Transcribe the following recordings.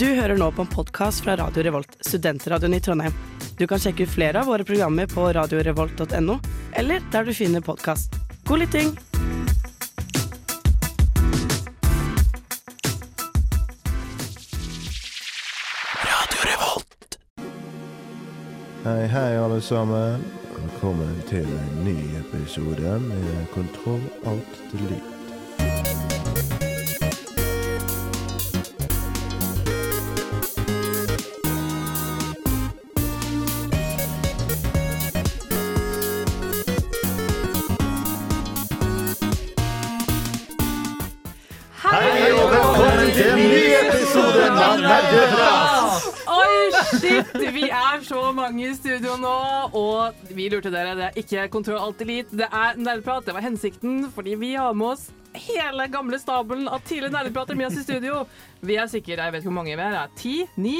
Du hører nå på en podkast fra Radio Revolt, studentradioen i Trondheim. Du kan sjekke ut flere av våre programmer på radiorevolt.no, eller der du finner podkast. God lytting! Hei, hei, alle sammen. Velkommen til en ny episode med Kontroll alt delete. I studio nå, og vi lurte dere. Det er ikke Kontroll Alt Elite, det er Nerdeprat. Det var hensikten, fordi vi har med oss hele gamle stabelen av tidligere nerdeprater med oss i studio. Vi er sikre, jeg vet ikke hvor mange vi er, det er ti? Ni?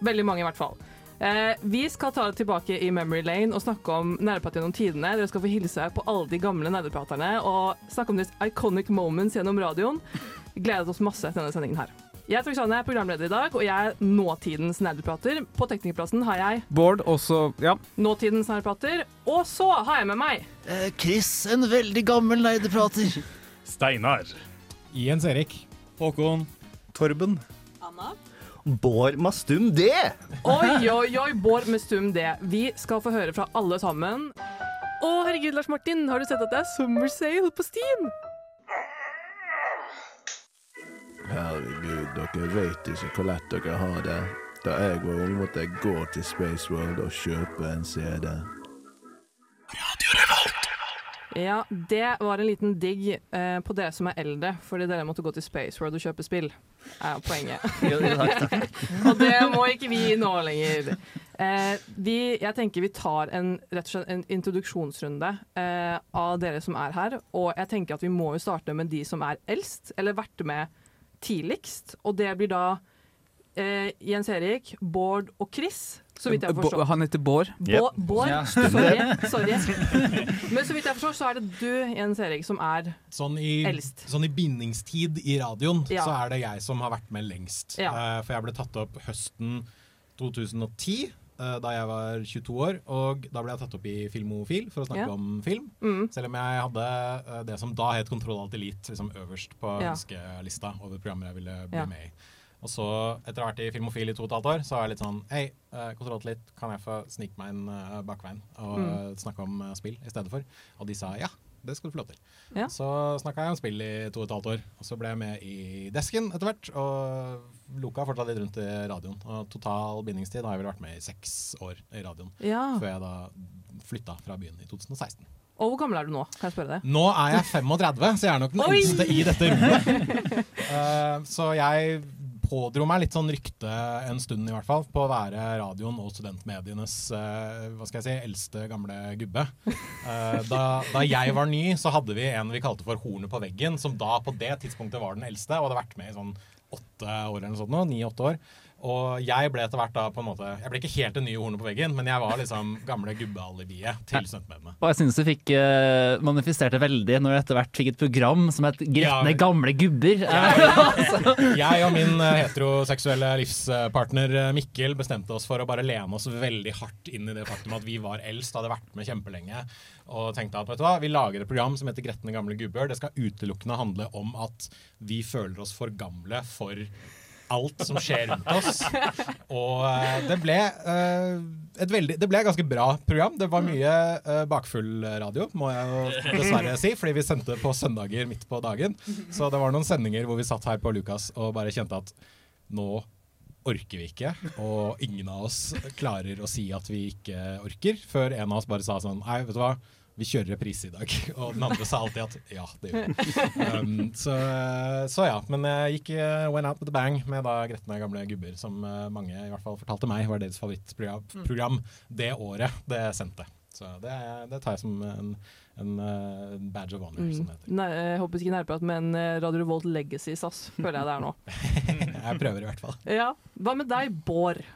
Veldig mange i hvert fall. Eh, vi skal ta det tilbake i Memory Lane og snakke om nerdeprat gjennom tidene. Dere skal få hilse på alle de gamle nerdepraterne og snakke om deres iconic moments gjennom radioen. Gledet oss masse til denne sendingen her. Jeg Oksane, er programleder i dag, og jeg er nåtidens nerdeprater. På teknikerplassen har jeg Bård også Ja. nåtidens nerdeprater, og så har jeg med meg Eh, Chris, en veldig gammel nerdeprater. Steinar. Jens Erik. Håkon. Torben. Anna. Bård med stum det! Oi, oi, oi, Bård med stum D. Vi skal få høre fra alle sammen. Å, herregud, Lars Martin, har du sett at det er summer sale på Steam? Herregud, dere vet ikke hvor lett dere har det. Da jeg var ung, måtte jeg gå til Space World og kjøpe en CD. Ja, det var en liten digg eh, på dere som er eldre, fordi dere måtte gå til Space World og kjøpe spill. Er poenget. og det må ikke vi nå lenger. Eh, vi, jeg tenker vi tar en, rett og slett en introduksjonsrunde eh, av dere som er her. Og jeg tenker at vi må jo starte med de som er eldst, eller vært med tidligst. Og det blir da eh, Jens Erik, Bård og Chris, så vidt jeg forstår. Han heter Bård. Yep. Bård, Ja. sorry, sorry. Men så vidt jeg forstår, så er det du, Jens Erik, som er Sånn i, Eldst. sånn i bindingstid i radioen, Ja. så er det jeg som har vært med lengst. Ja. Uh, for jeg ble tatt opp høsten 2010, eh, da jeg var 22 år. Og da ble jeg tatt opp i Filmofil for å snakke Ja. om film. mm, Selv om jeg hadde eh, det som da het Kontroll alt elite liksom øverst på Ja. ønskelista over programmer jeg ville bli Ja. med i. Og så, etter å ha vært i Filmofil i to og et halvt år, så var jeg litt sånn Hei, eh, Kontroll alt elite, kan jeg få snike meg inn eh, bakveien og Mm. eh, snakke om eh, spill i stedet for? Og de sa ja. Det skal du få lov til. Ja. Så snakka jeg om spill i to og et halvt år. Og så ble jeg med i Desken etter hvert. Og loka fortsatt litt rundt i radioen. Og total bindingstid har jeg vel vært med i seks år i radioen. ja. Før jeg da flytta fra byen i 2016. Og hvor gammel er du nå? Kan jeg spørre deg? Nå er jeg 35, så jeg er nok den Oi! yngste i dette rommet. uh, så jeg pådro meg litt sånn rykte en stund i hvert fall på å være radioen og studentmedienes eh, hva skal jeg si, eldste gamle gubbe. Eh, da, da jeg var ny, så hadde vi en vi kalte for Hornet på veggen, som da på det tidspunktet var den eldste, og hadde vært med i sånn åtte år eller noe sånt ni-åtte år. Og jeg ble etter hvert da på en måte Jeg ble ikke helt det nye hornet på veggen, men jeg var liksom gamle gubbealibiet til stuntmennene. Og jeg synes du fikk uh, manifestert det veldig når du etter hvert fikk et program som het Gretne Ja. gamle gubber. Jeg og min eh, heteroseksuelle livspartner eh, Mikkel bestemte oss for å bare lene oss veldig hardt inn i det faktum at vi var eldst, hadde vært med kjempelenge, og tenkte at vet du hva, vi lager et program som heter Gretne gamle gubber. Det skal utelukkende handle om at vi føler oss for gamle for alt som skjer rundt oss. Og eh, det ble eh, et veldig Det ble et ganske bra program. Det var mye uh, bakfull radio, må jeg jo dessverre si, fordi vi sendte på søndager midt på dagen. Så det var noen sendinger hvor vi satt her på Lukas og bare kjente at nå orker vi ikke, og ingen av oss klarer å si at vi ikke orker, før en av oss bare sa sånn Nei, vet du hva, vi kjører reprise i dag. Og den andre sa alltid at ja, det gjør vi. Um, så, så ja. Men jeg gikk eh, went out with a bang med da Gretne gamle gubber, som eh, mange i hvert fall fortalte meg var deres favorittprogram det året det sendte. Så det, det tar jeg som en, en eh, badge of honor, som det heter. Nei, jeg håper ikke nærprat, men Radio Revolt Legacy, SAS, føler jeg det er nå. Jeg prøver i hvert fall. Ja. Hva med deg, Bård?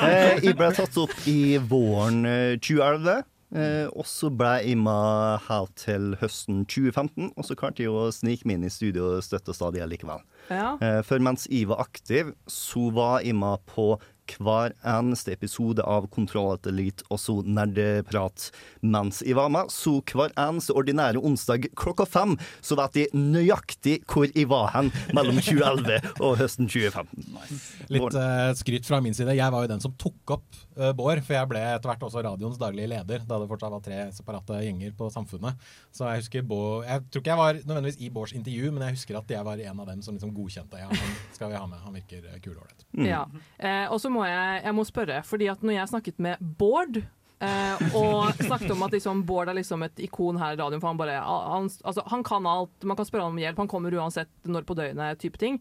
Eh, jeg ble tatt opp i våren eh, 2011. Eh, og så ble jeg med her til høsten 2015, og så klarte jeg å snike meg inn i studio og støtte stadig likevel. Ja. Eh, for mens jeg var aktiv, så var jeg med på hver eneste episode av Kontroll etter Elite og så Nerdeprat mens jeg var med. Så hver eneste ordinære onsdag klokka fem så vet jeg nøyaktig hvor jeg var hen mellom 2011 og høsten 2015. Litt uh, skryt fra min side. Jeg var jo den som tok opp uh, Bård, for jeg ble etter hvert også radioens daglige leder, da det fortsatt var tre separate gjenger på Samfunnet. Så jeg husker Bård Jeg tror ikke jeg var nødvendigvis i Bårds intervju, men jeg husker at jeg var en av dem som liksom godkjente. Ja, han skal vi ha med. Han virker eh, kul og ålreit. Ja. Eh, og så må jeg, jeg må spørre, fordi at når jeg snakket med Bård eh, og snakket om at liksom, Bård er liksom et ikon her i radioen, for han bare han, altså, han kan alt, man kan spørre han om hjelp, han kommer uansett når på døgnet, type ting.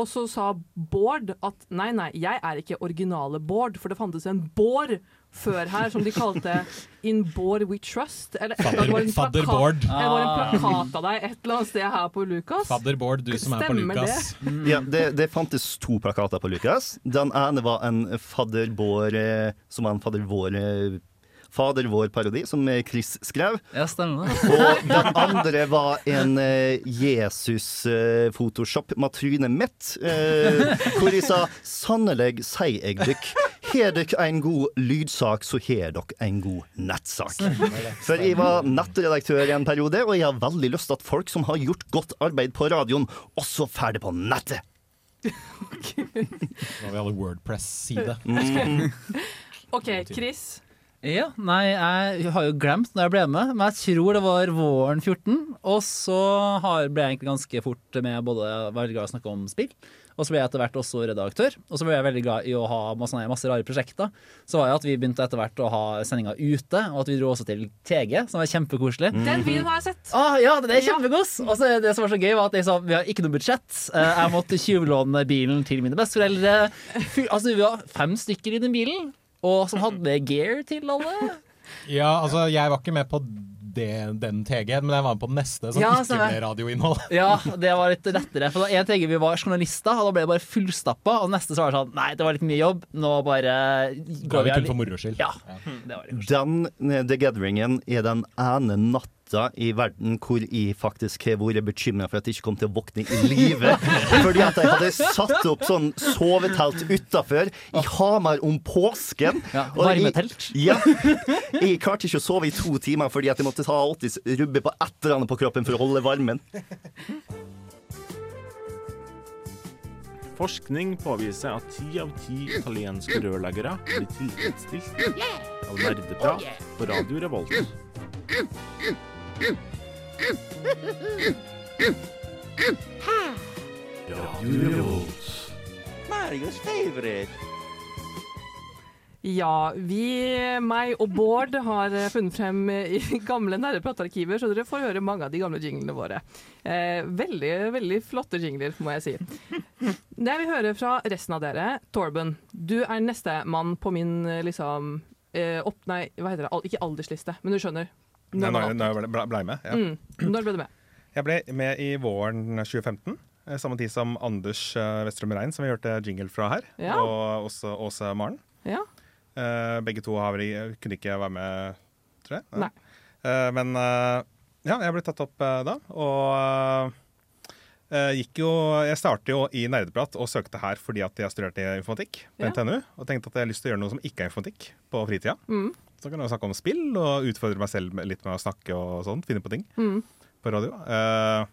Og så sa Bård at nei, nei, jeg er ikke originale Bård, for det fantes en Bård før her som de kalte In Bård We Trust. Eller, Fadder- det var en Fadder Bård. Det var en plakat av deg et eller annet sted her på Lukas. Fadder Bård, du som er på Lukas. Ja, det, det fantes to plakater på Lukas. Den ene var en Fadder vår eh, Som var en Fadder vår eh, Fader vår-parodi, som eh, Chris skrev. Ja, stemmer. Og den andre var en Jesus-photoshop med trynet mitt, hvor jeg sa 'Sannelig sier jeg dykk, har dere en god lydsak, så har dere en god nettsak'. For jeg var nettredaktør i en periode, og jeg har veldig lyst til at folk som har gjort godt arbeid på radioen, også får det på nettet. Da har vi alle Wordpress-side. OK, Chris. Ja, nei, jeg har jo glemt når jeg ble med, men jeg tror det var våren 14. Og så ble jeg egentlig ganske fort med både veldig glad i å snakke om spill, og så ble jeg etter hvert også redaktør. Og så ble jeg veldig glad i å ha masse, masse rare prosjekter. Så var det at vi begynte etter hvert å ha sendinger ute, og at vi dro også til TG, som var kjempekoselig. Den videoen har jeg sett. Ah, ja, det er kjempegod. Og så det som var så gøy, var at jeg sa vi har ikke noe budsjett. Eh, Jeg måtte tjuvlåne bilen til mine besteforeldre. Altså, vi var fem stykker i den bilen, og som hadde gear til alle. Ja, altså, jeg var ikke med på det, den TG-en, men jeg var med på den neste, som Ja, ikke ble radioinnhold. Ja, det var litt lettere. For da en TG vi var journalister, og da ble det bare fullstappa. Og neste så var det sånn Nei, det var litt mye jobb. Nå bare går vi vi kun for moro skyld. Ja. Det var det. Den The Gatheringen er den ene natta i verden hvor jeg faktisk har vært bekymra for at jeg ikke kom til å våkne i live. Fordi at jeg hadde satt opp sånn sovetelt utafor i Hamar om påsken. Ja, Og jeg- varmetelt. Ja. Jeg klarte ikke å sove i to timer fordi at jeg måtte ta alltid rubbe på et eller annet på kroppen for å holde varmen. Forskning påviser at ti av ti italienske rørleggere blir tilfredsstilt av nerdeprat på Radio Revolt. Marios favorite. Ja, vi, meg og Bård har funnet frem i gamle nerdeplatearkiver, så dere får høre mange av de gamle jinglene våre. Eh, veldig, veldig flotte jingler, må jeg si. Det jeg vil høre fra resten av dere, Torben, du er nestemann på min eh, liksom eh, opp... Nei, hva heter det? Ikke aldersliste, men du skjønner. Når når, når jeg ble, ble med. Ja. Mm. Når ble du med? Jeg ble med i våren 2015. eh, Samme tid som Anders Westrøm Rein, som vi hørte jingle fra her. Ja. Og også Åse Maren. Ja. Eh, begge to har kunne ikke være med, tror jeg. Nei. Eh, men eh, ja, jeg ble tatt opp eh, da. Og eh, gikk jo Jeg startet jo i Nerdeprat og søkte her fordi at jeg studerte informatikk på Ja. NTNU. Og tenkte at jeg har lyst til å gjøre noe som ikke er informatikk på fritida. Mm. Så kan jeg snakke om spill og utfordre meg selv litt med å snakke og sånt. Finne på ting Mm. på radio. Eh,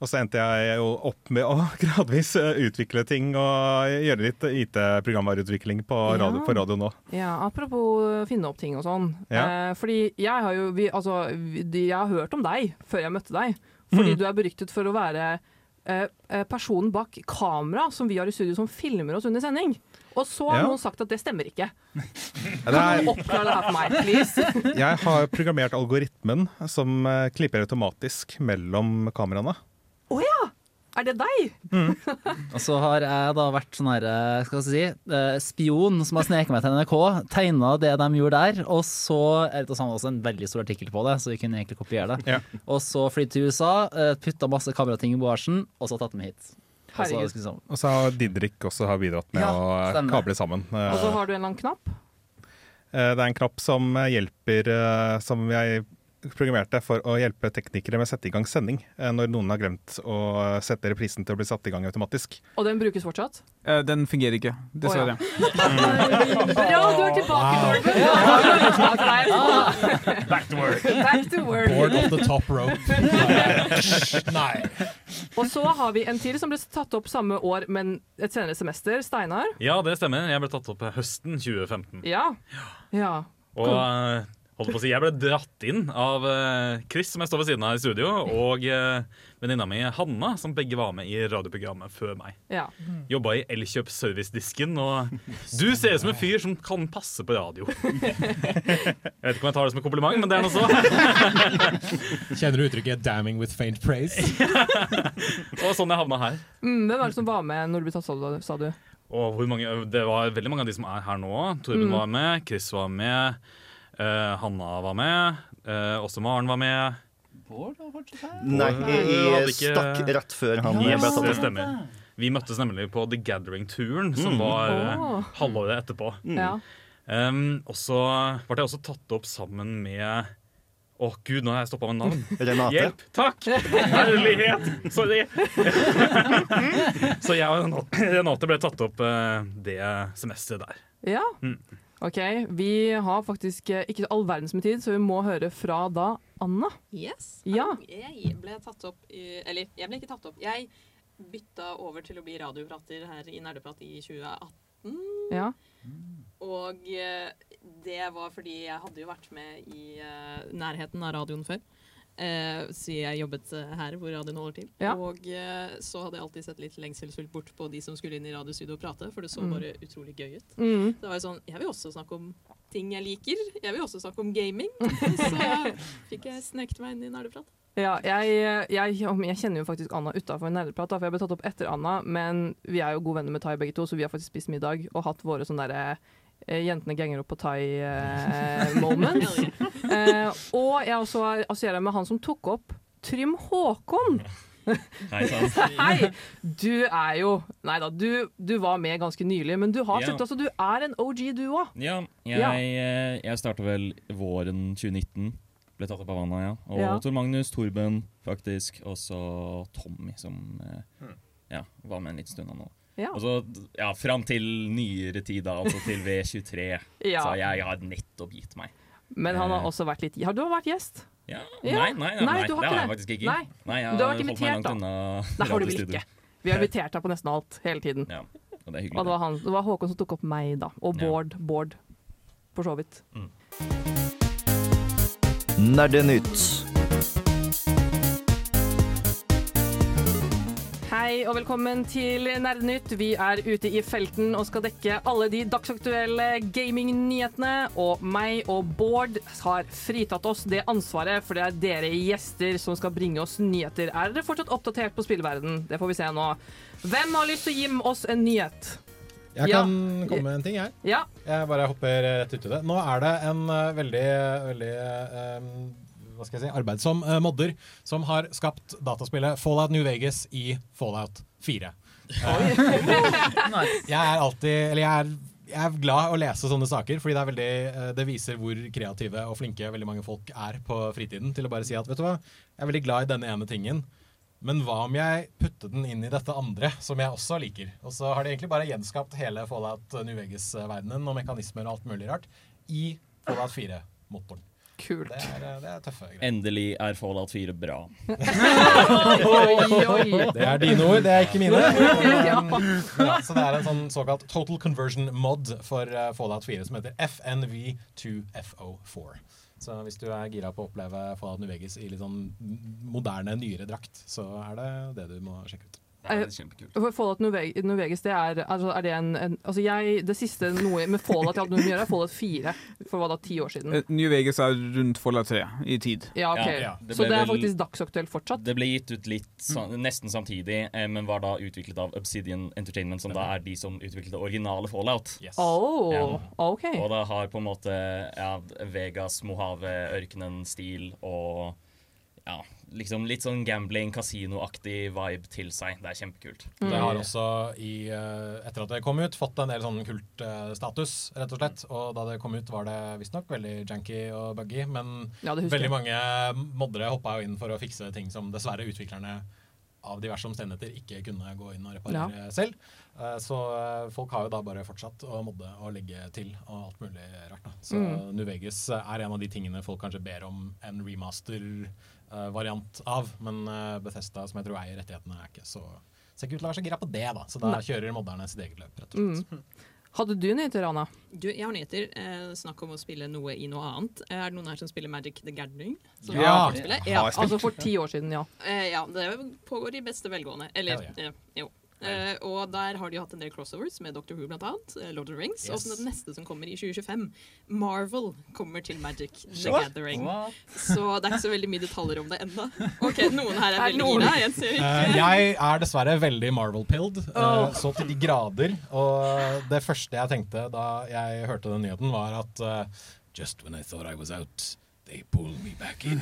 og så endte jeg jo opp med å gradvis eh, utvikle ting og gjøre litt IT-programvareutvikling på, Ja. radio, på radio nå. Ja, apropos finne opp ting og sånn. Ja. Eh, fordi jeg har jo vi, altså, vi, jeg har hørt om deg før jeg møtte deg. Fordi Mm. du er beryktet for å være eh, eh, personen bak kamera som vi har i studio som filmer oss under sending. Og så har Ja. noen sagt at det stemmer ikke. Kan noen du oppklare det her for meg, please? jeg har programmert algoritmen som eh, klipper automatisk mellom kameraene. Å ja! Er det deg? Og så har jeg da vært sånn her, eh, skal vi si, eh, spion som har sneket meg til NRK, tegna det de gjorde der, og så er det også en veldig stor artikkel på det, så vi kunne egentlig kopiere det. Ja. Og så flyttet til USA, putta masse kamerating i bagasjen, og så tatt dem hit. Herregud. vi. Og så har Didrik også har bidratt med Ja, å stemmer. kable sammen. Og så har du en eller annen knapp. Eh, Det er en knapp som hjelper eh, Som jeg programmerte for å hjelpe teknikere med å sette i gang sending eh, når noen har glemt å sette reprisen til å bli satt i gang automatisk. Og den brukes fortsatt? Eh, Den fungerer ikke, dessverre. Bra, du er tilbake, Torben! Back to work. Back to work. Board of the top rope. Nei. Og så har vi en til som ble tatt opp samme år, men et senere semester. Steinar. Ja, det stemmer. Jeg ble tatt opp høsten 2015. Ja. ja. Og å si, jeg ble dratt inn av eh, Chris, som jeg står ved siden av i studio, og uh, venninna mi Hanna, som begge var med i radioprogrammet før meg. ja. Jobba i Elkjøp servicedisken, og du ser ut som en fyr som kan passe på radio. Jeg vet ikke om jeg tar det som en kompliment, men det er noe så. Kjenner du uttrykket 'damning with faint praise'? Og sånn jeg havna her. Mm, hvem var det som var med når du ble tatt sånn, sa du? Og hvor mange, det var veldig mange av de som er her nå. Torben Mm. var med, Chris var med, eh, Hanna var med, uh, også Maren var med. Bård var fortsatt her. Nei, jeg, ikke- stakk rett før han ja, ble tatt det stemmer. Vi møttes nemlig på The Gathering-turen, som Mm. var eh, halvåret etterpå. Ja. Um, og så ble jeg også tatt opp sammen med Å gud, nå har jeg stoppa med navn. Renate. Hjelp! Takk! Herlighet! Sorry. så jeg og Renate- ble tatt opp eh, det semesteret der. ja. Mm. OK. Vi har faktisk eh, ikke all verdens med tid, så vi må høre fra da Anna. Yes. Ja. Jeg ble tatt opp i, Eller, jeg ble ikke tatt opp. Jeg bytta over til å bli radioprater her i Nerdeprat i 2018. Ja. Og eh, det var fordi jeg hadde jo vært med i eh, nærheten av radioen før. Uh, siden jeg jobbet eh, her hvor radioen holder til. Ja. Og eh, så hadde jeg alltid sett litt lengselsfullt bort på de som skulle inn i radiostudio og prate, for det så Mm. bare utrolig gøy ut. Mm. Da var jeg sånn Jeg vil også snakke om ting jeg liker. Jeg vil også snakke om gaming. Så fikk jeg sneket meg inn i nerdeprat. Ja, jeg, jeg, jeg kjenner jo faktisk Anna utafor nerdeprat, for jeg ble tatt opp etter Anna. Men vi er jo gode venner med Tai begge to, så vi har faktisk spist middag og hatt våre sånne derre eh, Jentene ganger opp på thai-moment. eh, og jeg også assosierer med han som tok opp Trym Håkon. Hei. Hei! Du er jo Nei da, du, du var med ganske nylig, men du har Ja. sett altså, du er en OG, du òg. Ja, jeg, Ja. eh, jeg starta vel våren 2019. Ble tatt opp av Anna, ja. Og Ja. Tor Magnus, Torben, faktisk. Og så Tommy, som eh, ja, var med en liten stund, nå. Ja. Og så ja, fram til nyere tid, da, altså til V23. Ja. Så jeg har nettopp gitt meg. Men han har Eh. også vært litt Har du vært gjest? Ja. Ja. Nei, nei, nei, nei, du har det har jeg faktisk ikke. Nei. Nei, jeg du har vært invitert, da. Nei, har du vel ikke. Vi har invitert deg på nesten alt hele tiden. Ja, og det er hyggelig. Og det var, han, det var Håkon som tok opp meg, da. Og Ja. Bård. Bård. For så vidt. Nerdenytt. Hei og velkommen til Nerdenytt. Vi er ute i felten og skal dekke alle de dagsaktuelle gamingnyhetene. Og meg og Bård har fritatt oss det ansvaret, for det er dere gjester som skal bringe oss nyheter. Er dere fortsatt oppdatert på spillverden? Det får vi se nå. Hvem har lyst til å gi oss en nyhet? Jeg Ja. kan komme med en ting, jeg. Ja. Jeg bare hopper rett uti det. Nå er det en eh, veldig, veldig eh, hva skal jeg si, arbeidsom uh, modder som har skapt dataspillet Fallout New Vegas i Fallout 4. Jeg er alltid Eller jeg er, jeg er glad å lese sånne saker, fordi det, er veldig, eh, det viser hvor kreative og flinke veldig mange folk er på fritiden til å bare si at vet du hva, jeg er veldig glad i denne ene tingen. Men hva om jeg putter den inn i dette andre, som jeg også liker? Og så har de egentlig bare gjenskapt hele Fallout New Vegas-verdenen og mekanismer og alt mulig rart i Fallout 4-motoren. Kult. Det er, eh, det er tøffe greier. Endelig er Fallout 4 bra. Det er dine ord, det er ikke mine. Ja. Ja, så det er en sånn såkalt total conversion mod for uh, Fallout 4 som heter FNV2FO4. Så hvis du er gira på å oppleve Fallout New Vegas i litt sånn moderne, nyere drakt, så er det det du må sjekke ut. Ja, det er kjempekult. Fallout New Vegas, det er, altså, er det en, en Altså, jeg Det siste noe med Fallout jeg hadde noe med å gjøre, er Fallout 4. For hva da, ti år siden? Eh, New Vegas er rundt Fallout 3 i tid. Ja, OK. Ja, ja. Det Så det er faktisk dagsaktuelt fortsatt? Det ble gitt ut litt sa- nesten samtidig, eh, men var da utviklet av Obsidian Entertainment, som da er de som utviklet det originale Fallout. Oh, Ja. OK. Og det har på en måte ja, Vegas, Mojave, ørkenen-stil og ja, liksom litt sånn gambling, kasinoaktig vibe til seg. Det er kjempekult. Det har også, i, eh, etter at det kom ut, fått en del sånn kultstatus, rett og slett. Og da det kom ut, var det visstnok veldig janky og buggy, men Ja, veldig mange moddere hoppa jo inn for å fikse ting som dessverre utviklerne av diverse omstendigheter ikke kunne gå inn og reparere selv. Eh, Så eh, folk har jo da bare fortsatt å modde og legge til og alt mulig rart. da. Så Mm. New Vegas er en av de tingene folk kanskje ber om en remaster-variant av. Men eh, Bethesda, som jeg tror eier rettighetene, er ikke så ser ikke ut til å være så gira på det. da. Så da kjører modderne sitt eget løp, rett og slett. Mm. Hadde du nyheter, Anna? Du, jeg har nyheter. Eh, snakk om å spille noe i noe annet. Eh, Er det noen her som spiller Magic the Gathering? Som Ja, spilt. altså for ti år siden, ja. Eh, ja, det pågår i beste velgående. Eller, Hell eh, jo. Eh, og der har de hatt en del crossovers med Doctor Who blant annet. eh, Lord of the Rings. Og Yes. så den neste som kommer i 2025. Marvel kommer til Magic the What? Gathering. What? Så det er ikke så veldig mye detaljer om det ennå. Ok, noen her er veldig gira. Jeg Eh, jeg er dessverre veldig Marvel-pilled, uh, så til de grader. Og det første jeg tenkte da jeg hørte den nyheten, var at Just when I thought I was out, they pull me back in.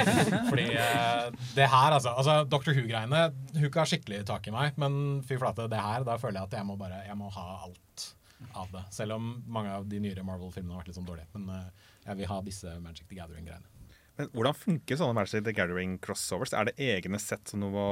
Fordi eh, det her, altså, altså Dr. Who-greiene hooka skikkelig tak i meg, men fy flate, det her, da føler jeg at jeg må bare Jeg må ha alt av det. Selv om mange av de nyere Marvel-filmene har vært litt sånn dårlige. Men eh, jeg vil ha disse Magic the Gathering-greiene. Men hvordan funker sånne Magic the Gathering crossovers? Er det egne sett som du må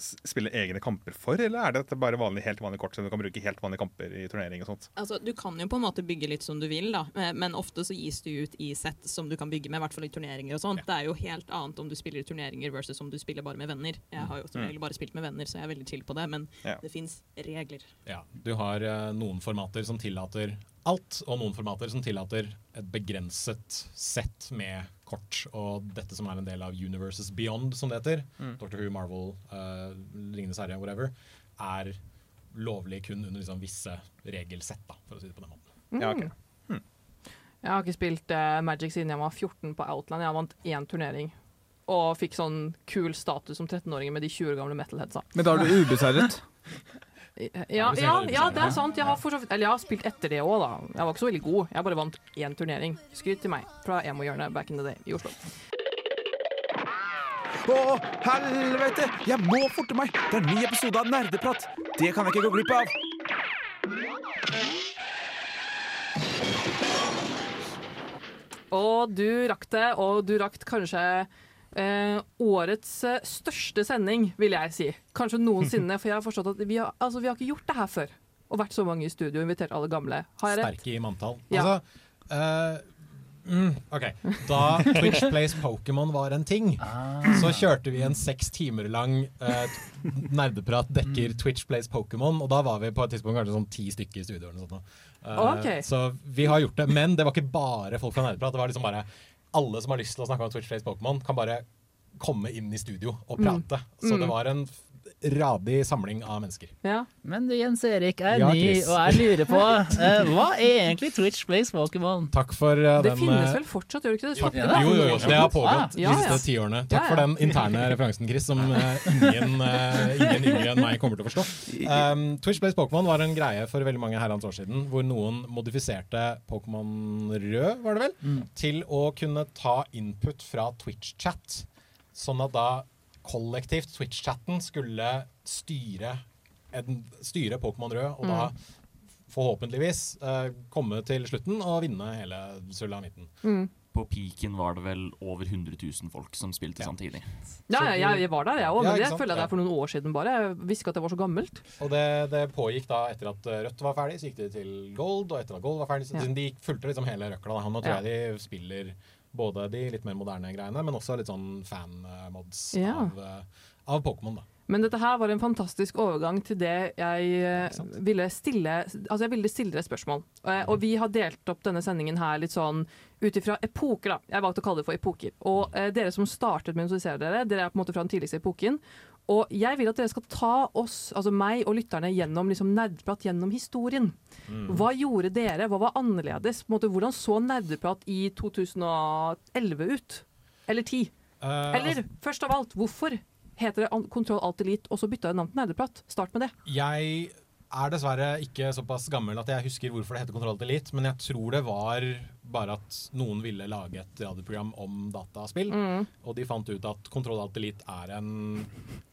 spille egne kamper for, eller er det bare vanlig, helt vanlige kort som du kan bruke i helt vanlige kamper i turnering og sånt? Altså, du kan jo på en måte bygge litt som du vil, da. Men ofte så gis du ut i sett som du kan bygge med, i hvert fall i turneringer og sånt. Det er jo helt annet om du spiller i turneringer versus om du spiller bare med venner. Jeg har jo som Mm. regel bare spilt med venner, så jeg er veldig chill på det, men Ja. det fins regler. Ja, du har eh, noen formater som tillater alt, og noen formater som tillater et begrenset sett med kort. Og dette som er en del av Universes Beyond, som det heter, Mm. Doctor Who, Marvel, uh, Ringenes herre, whatever, er lovlig kun under liksom visse regelsett, da, for å si det på den måten. Ja, ok. Jeg har ikke spilt uh, Magic siden jeg var 14 på Outland. Jeg vant én turnering. Og fikk sånn kul status som 13-åring med de 20 år gamle metalheadsa. Men da er du ubeseiret. Ja, ja, ja, det er sant. Jeg har, for eller jeg har spilt etter det òg, da. Jeg var ikke så veldig god. Jeg bare vant én turnering. Skryt til meg fra emo-hjørnet back in the day i Oslo. Å, helvete! Jeg må forte meg! Det er ny episode av Nerdeprat. Det kan jeg ikke gå glipp av. Og du rakk det, og du rakk kanskje eh, årets eh, største sending, vil jeg si. Kanskje noensinne, for jeg har forstått at vi har, altså, vi har ikke gjort det her før. Og vært så mange i studio og invitert alle gamle. Har jeg rett? Sterke i manntall. Ja. Altså, eh, mm, OK. Da Twitch Plays Pokémon var en ting, så kjørte vi en seks timer lang eh, nerdeprat dekker Twitch Plays Pokémon, og da var vi på et tidspunkt kanskje sånn ti stykker i studio. eller noe sånt. Uh, okay. Så vi har gjort det. Men det var ikke bare folk fra nerdeprat. Det var liksom bare alle som har lyst til å snakke om Twitch Plays Pokémon, kan bare komme inn i studio og Mm. prate. Så Mm. det var en radig samling av mennesker. Men Jens Erik er Ja, ny, og jeg lurer på uh, Hva er egentlig Twitch Plays Pokémon? Takk for den... Det finnes eh, vel fortsatt, gjør det ikke det? Takk. ja, Jo, jo, jo, det har pågått de Ja, ja. siste tiårene. Takk Ja, ja. for den interne referansen, Chris, som uh, ingen, ingen yngre enn meg kommer til å forstå. Um, Twitch Plays Pokémon var en greie for veldig mange herrens år siden, hvor noen modifiserte Pokémon rød, var det vel, Mm. til å kunne ta input fra Twitch-chat. Sånn at da kollektivt Twitch-chatten skulle styre, styre Pokémon rød, og da forhåpentligvis eh, komme til slutten og vinne hele sulamitten. Mm. På peaken var det vel over 100 000 folk som spilte samtidig. Ja, ja, jeg, jeg var der, jeg òg, men ja, det føler jeg det er for noen år siden bare. Jeg visste ikke at det var så gammelt. Og det, det pågikk da etter at eh, Rødt var ferdig, så gikk de til Gold, og etter at Gold var ferdig, så Ja. de fulgte liksom hele røkla. da. Nå tror Ja. jeg de spiller både de litt mer moderne greiene, men også litt sånn fan-mods Ja. av, eh, av Pokémon, da. Men dette her var en fantastisk overgang til det jeg eh, ville stille Altså jeg ville stille dere spørsmål. Eh, Og vi har delt opp denne sendingen her litt sånn ut ifra epoker, da. Jeg valgte å kalle det for epoker. Og eh, dere som startet med å introdusere dere, dere er på en måte fra den tidligste epoken. Og jeg vil at dere skal ta oss, altså meg og lytterne, gjennom liksom nerdprat gjennom historien. Mm. Hva gjorde dere? Hva var annerledes? Måte, hvordan så nerdprat i 2011 ut? Eller 10? Uh, Eller altså- først av alt, hvorfor heter det Kontroll Alt Elite, og så bytta det navn til Nerdeprat? Start med det. Jeg er dessverre ikke såpass gammel at jeg husker hvorfor det heter Kontroll Alt Elite, men jeg tror det var bare at noen ville lage et radioprogram om dataspill. Mm. Og de fant ut at Kontroll Alt Elite er en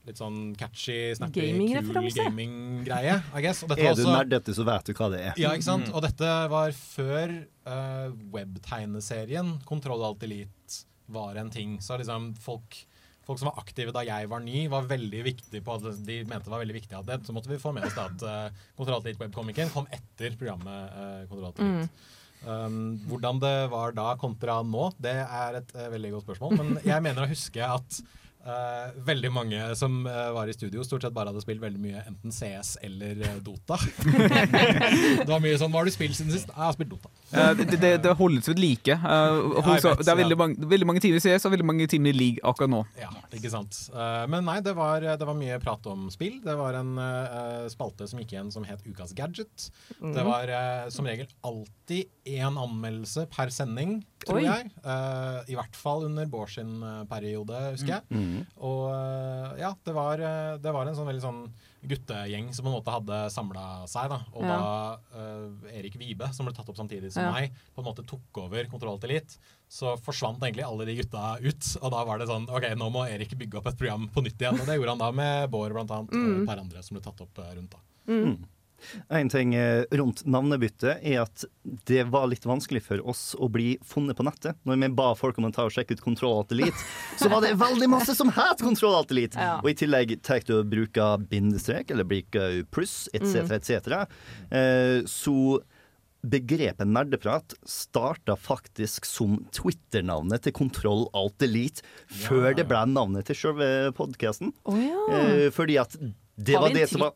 litt sånn catchy, snappy, kul gaming-greie. Er du også- dette, så vet du hva det er. Ja, ikke sant? Og dette var før uh, webtegneserien Kontroll Alt Elite var en ting. Så liksom folk, folk som var aktive da jeg var ny, var veldig viktig på at de mente det var veldig viktig at det. Så måtte vi få med oss det at uh, Kontroll Alt Elite webkomikeren kom etter programmet uh, Kontroll Alt Elite. Um, hvordan det var da kontra nå, det er et uh, veldig godt spørsmål. Men jeg mener å huske at eh, veldig mange som uh, var i studio, stort sett bare hadde spilt veldig mye enten CS eller uh, Dota. det var mye sånn Hva har du spilt siden sist? «Ah, Jeg har spilt Dota. Eh, det, det, det holdes ved like. Eh, hos, jeg vet, det er veldig ja. mange, veldig mange timer i CS og veldig mange timer i league akkurat nå. Ja, ikke sant. Eh, men nei, det var, det var mye prat om spill. Det var en spalte som gikk igjen som het Ukas gadget. Mm. Det var eh, som regel alltid én anmeldelse per sending, tror Oi. jeg. Eh, I hvert fall under Bård sin periode, husker jeg. Mm. Og eh, ja, det var, eh, det var en sånn veldig sånn guttegjeng som på en måte hadde samla seg. da Og Ja. da uh, Erik Vibe, som ble tatt opp samtidig som Ja. meg, på en måte tok over Kontroll til Elite, så forsvant egentlig alle de gutta ut. Og da var det sånn OK, nå må Erik bygge opp et program på nytt igjen. Og det gjorde han da med Bård blant annet, og Mm. et par andre som ble tatt opp rundt da. Mm. En ting eh, rundt navnebyttet er at det var litt vanskelig for oss å bli funnet på nettet. Når vi ba folk om å ta og sjekke ut Kontroll Alt Elite, så var det veldig masse som het Kontroll Alt Elite. Ja. Og i tillegg tenkte du å bruke bindestrek eller bruke pluss etc., Mm. etc. Eh, så begrepet nerdeprat starta faktisk som Twitter-navnet til Kontroll Alt Elite før det ble navnet til sjølve podkasten. Oh, ja. Eh, fordi at det var det som var?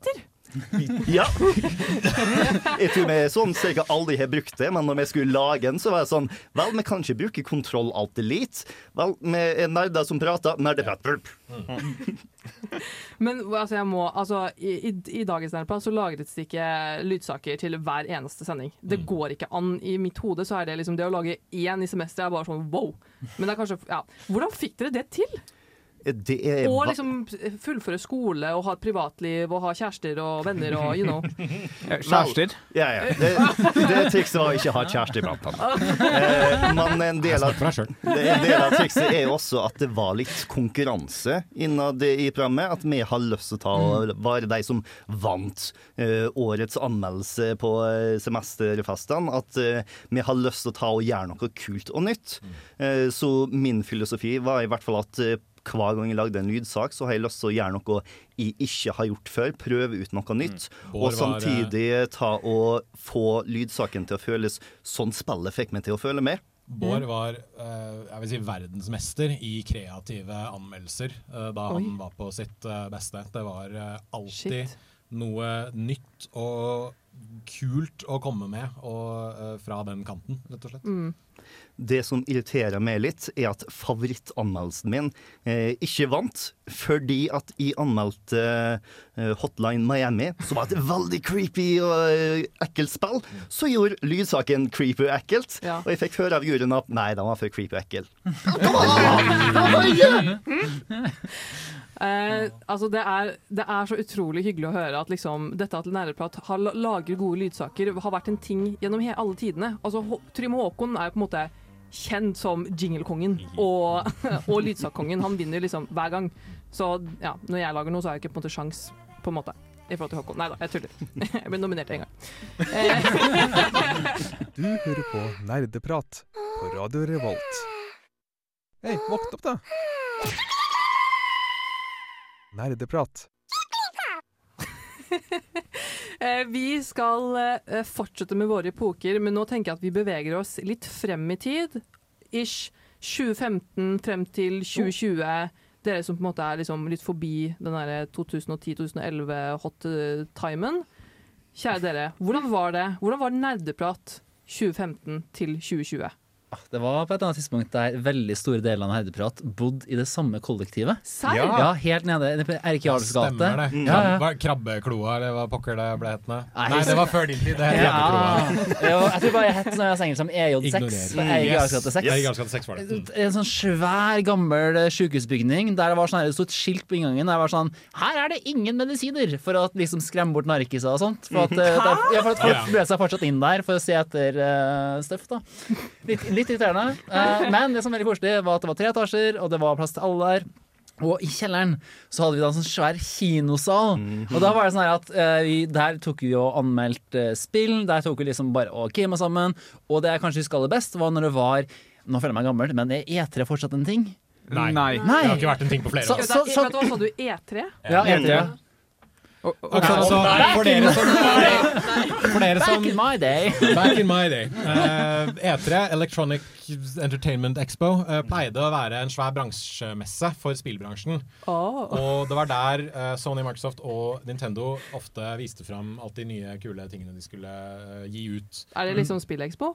ja. Jeg tror vi er sånn cirka aldri har brukt det, men når vi skulle lage den, så var det sånn Vel, vi kan ikke bruke Kontroll Alt Elite. Vel, vi er nerder som prater. Nerdeprat. Men altså, jeg må, altså, i, i, i dagens Nerdprat så lagres det ikke lydsaker til hver eneste sending. Det går ikke an. I mitt hode så er det liksom det å lage én i semesteret er bare sånn wow. Men det er kanskje ja. Hvordan fikk dere det til? Det er Og liksom fullføre skole og ha et privatliv og ha kjærester og venner og you know. Kjærester? Ja, ja. Det, det trikset var å ikke ha kjæreste iblant. Eh, men en del, av, en del av trikset er jo også at det var litt konkurranse innad i programmet. At vi har lyst til å ta og være de som vant eh, årets anmeldelse på eh, semesterfestene. At eh, vi har lyst til å ta og gjøre noe kult og nytt. Eh, så min filosofi var i hvert fall at eh, hver gang jeg lagde en lydsak, så har jeg lyst til å gjøre noe jeg ikke har gjort før. Prøve ut noe nytt. Mm. Og samtidig ta og få lydsaken til å føles sånn spillet fikk meg til å føle med. Bård var eh, jeg vil si verdensmester i kreative anmeldelser da da han var på sitt eh, beste. Det var eh, alltid Shit. noe nytt og kult å komme med og, eh, fra den kanten, rett og slett. Mm. Det som irriterer meg litt, er at favorittanmeldelsen min eh, ikke vant, fordi at jeg anmeldte eh, Hotline Miami, som var et veldig creepy og eh, ekkelt spill, så gjorde lydsaken creepy og ekkelt. Ja. Og jeg fikk høre av juryen at nei, den var for creepy og ekkel. Eh, altså det, er, det er så utrolig hyggelig å høre at liksom, dette at Nerdeprat har lager gode lydsaker, har vært en ting gjennom alle tidene. Altså, Trym Håkon er på en måte kjent som jinglekongen og, og lydsakkongen. Han vinner liksom hver gang. Så ja, når jeg lager noe, så har jeg ikke på en måte sjans, på en måte. I forhold til Håkon. Nei da, jeg tuller. Jeg ble nominert en gang. Eh, Du hører på Nerdeprat på Radio Revolt. Hei, våkn opp, da! Nerdeprat. Eh, vi skal eh, fortsette med våre epoker, men nå tenker jeg at vi beveger oss litt frem i tid. Ish 2015 frem til 2020. Dere som på en måte er liksom litt forbi den derre 2010-2011-hot-timen. Kjære dere, hvordan var det Hvordan var nerdeprat 2015 til 2020? Det var på et annet tidspunkt der veldig store deler av Nerdeprat bodde i det samme kollektivet. Serr? Ja. ja, helt nede i Erik Jarls gate. Stemmer det. Ja, ja. Krabbekloa, eller hva pokker det ble hetende? Nei, Nei, det var før din tid. Det het Ja. krabbekloa. Jo, jeg tror bare jeg het sånn engelsk som EJ6. Ignorer. Erik Jarls gate 6. Erik Jarls 6 var det. Mm. En sånn svær, gammel eh, sykehusbygning der det var sånn det sto et skilt på inngangen der det var sånn Her er det ingen medisiner! For å liksom skremme bort narkiser og sånt. For at, eh, Mm. der, ja, for at folk Ja. ble seg fortsatt inn der for å se etter uh, støff, da. Litt, litt irriterende. Eh, men det som var veldig koselig, var at det var tre etasjer, og det var plass til alle der. Og i kjelleren så hadde vi da en sånn svær kinosal. Og da var det sånn her at eh, vi, Der tok vi og anmeldt eh, spill. Der tok vi liksom bare og gama sammen. Og det jeg kanskje husker aller best, var når det var Nå føler jeg meg gammel, men er E3 fortsatt en ting? Nei. Nei. Det har ikke vært en ting på flere Så- år. så- så- Vet du E3? Ja, E3? Ja, E3. Ok, for dere som For dere som Back in my day. Back in my day. Uh, E3, Electronic Entertainment Expo, uh, pleide å være en svær bransjemesse for spillbransjen. Og det var der uh, Sony, Microsoft og Nintendo ofte viste fram alt de nye kule tingene de skulle eh, gi ut. Er det liksom Spillekspo?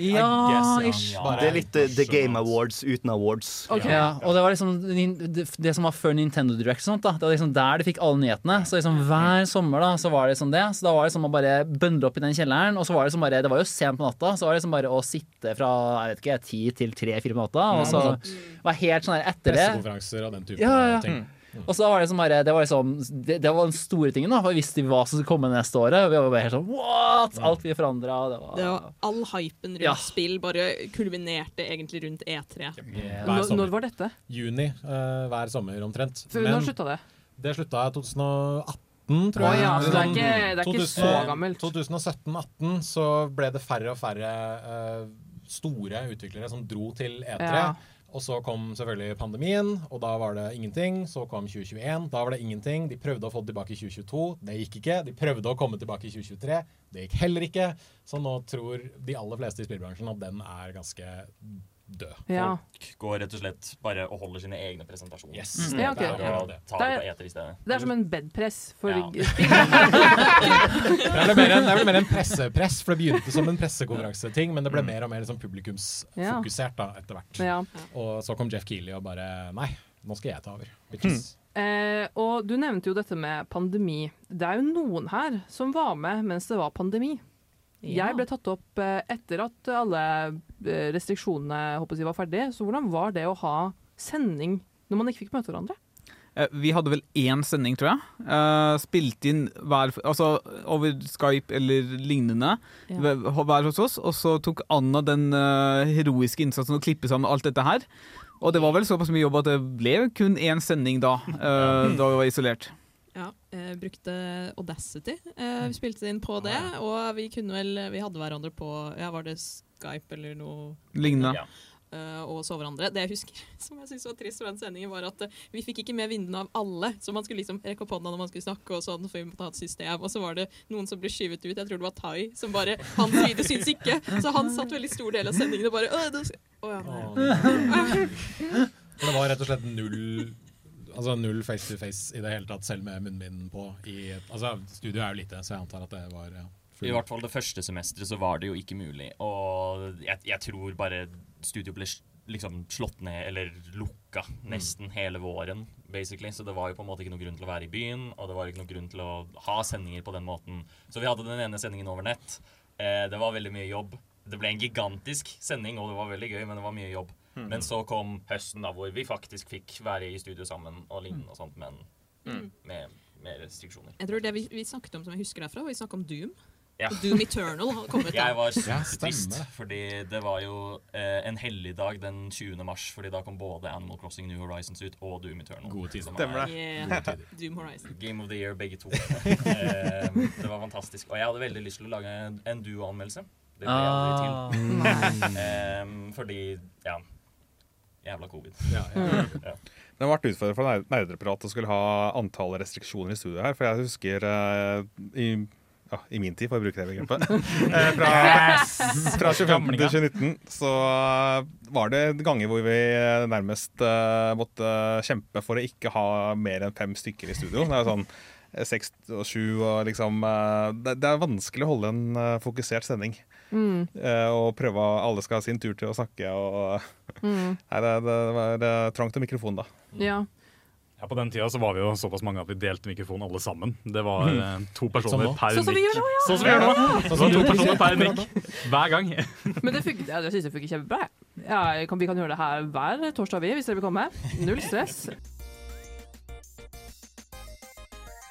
Ja, ish. Det er litt uh, The Game Awards uten awards. Ja, og det var liksom det, som var før Nintendo Direct. Sånt, da. Det var liksom der de fikk alle nyhetene. Så liksom hver sommer da, så var det liksom det. Så da var det som å bare bøndle opp i den kjelleren. Og så var det som bare, det var jo sent på natta, så var det liksom bare å sitte fra jeg vet ikke, ti til tre-fire på natta. Og så var helt sånn der etter det. Pressekonferanser og den type Ja, ja. ting. Og så var det liksom bare Det var liksom Det, det var den store tingen, da. For vi visste hva som skulle komme neste året. Vi var bare helt sånn What?! Alt vi forandra. Det var Det var all hypen rundt Ja. spill bare kulminerte egentlig rundt E E3. Yeah. Når, når var dette? Juni uh, hver sommer omtrent. For når slutta det? Det slutta i 2018, tror jeg. jeg. ja, så det er ikke- det er ikke 2000 så gammelt. 2017-18 så ble det færre og færre uh, store utviklere som dro til E3. Ja. Og så kom selvfølgelig pandemien, og da var det ingenting. Så kom 2021, da var det ingenting. De prøvde å få det tilbake i 2022, det gikk ikke. De prøvde å komme tilbake i 2023, det gikk heller ikke. Så nå tror de aller fleste i spillbransjen at den er ganske død. Ja. Folk går rett og slett bare og holder sine egne presentasjoner. Yes. Mm. Ja, okay. Det er det er-. Det er som en bedpress for Ja. Det ble mer en, det ble mer en pressepress, for det begynte som en pressekonferanseting, men det ble mer og mer liksom publikumsfokusert da, etter hvert. Ja. Og så kom Jeff Keeley og bare Nei, nå skal jeg ta over. Bitches. Eh, og du nevnte jo dette med pandemi. Det er jo noen her som var med mens det var pandemi. Ja. Jeg ble tatt opp eh, etter at alle restriksjonene håper jeg, var ferdige. Så hvordan var det å ha sending når man ikke fikk møte hverandre? Eh, Vi hadde vel én sending, tror jeg. Spilte spilt inn hver, altså over Skype eller lignende Ja. hver hos oss. Og så tok Anna den eh, heroiske innsatsen å klippe sammen alt dette her. Og det var vel såpass mye jobb at det ble kun én sending da, eh, da vi var isolert. Ja, eh, brukte Audacity. Eh, vi spilte inn på det, og vi kunne vel Vi hadde hverandre på Ja, var det Skype eller noe Lignende. Ja. Eh, og så hverandre. Det jeg husker som jeg synes var trist for den sendingen, var at eh, vi fikk ikke med vindene av alle. Så man skulle liksom rekke opp hånda når man skulle snakke, og sånn, for vi måtte ha et system. Og så var det noen som ble skyvet ut. Jeg tror det var Tai, som bare Hans side syns ikke. Så han satt veldig stor del av sendingen og bare Å. Å, ja. For det var rett og slett null Altså null face to face i det hele tatt, selv med munnbind på. I, altså Studio er jo lite, så jeg antar at det var ja, I hvert fall det første semesteret så var det jo ikke mulig. Og jeg, jeg tror bare studio ble liksom slått ned, eller lukka, nesten hele våren, basically. Så det var jo på en måte ikke noe grunn til å være i byen, og det var ikke noe grunn til å ha sendinger på den måten. Så vi hadde den ene sendingen over nett. Eh, det var veldig mye jobb. Det ble en gigantisk sending, og det var veldig gøy, men det var mye jobb. Mm. Men så kom høsten, da, hvor vi faktisk fikk være i studio sammen og lignende og sånt, men Mm. med, med restriksjoner. Jeg tror det vi, vi snakket om som jeg husker derfra, var vi snakket om Doom. Ja. Doom Eternal har kommet. Jeg var Ja, trist, fordi det var jo eh, en helligdag den 20. mars, fordi da kom både Animal Crossing New Horizons ut og Doom Eternal. Gode tider. som Stemmer er det. Yeah. gode tider. Doom Horizon. Game of the Year, begge to. eh, det var fantastisk. Og jeg hadde veldig lyst til å lage en, duo-anmeldelse. Det ble aldri Ah. til. Eh, fordi, ja Jævla covid. Ja, ja. Ja. Det har vært utfordrende for Nerd- Nerdeprat å skulle ha antall restriksjoner i studio her. For jeg husker eh, i, ja, i min tid, for å bruke det begrepet eh, fra, Yes! fra 2015 til 2019 så eh, var det ganger hvor vi nærmest uh, måtte kjempe for å ikke ha mer enn fem stykker i studio. Det er jo sånn eh, seks og sju og liksom uh, det, det er vanskelig å holde en uh, fokusert sending. Mm. Eh, og prøve at Alle skal ha sin tur til å snakke og Mm. Nei, det, det var er trangt til mikrofonen da. Ja. Ja, På den tida så var vi jo såpass mange at vi delte mikrofon alle sammen. Det var Mm. eh, to Sånn personer nå. per Sånn som vi gjør nå, ja. Sånn som vi gjør nå! Det var to personer per mikk hver gang. Men det funker, ja, jeg synes det funker kjempebra. Ja, kan, vi kan gjøre det her hver torsdag, vi, hvis dere vil komme. Null stress.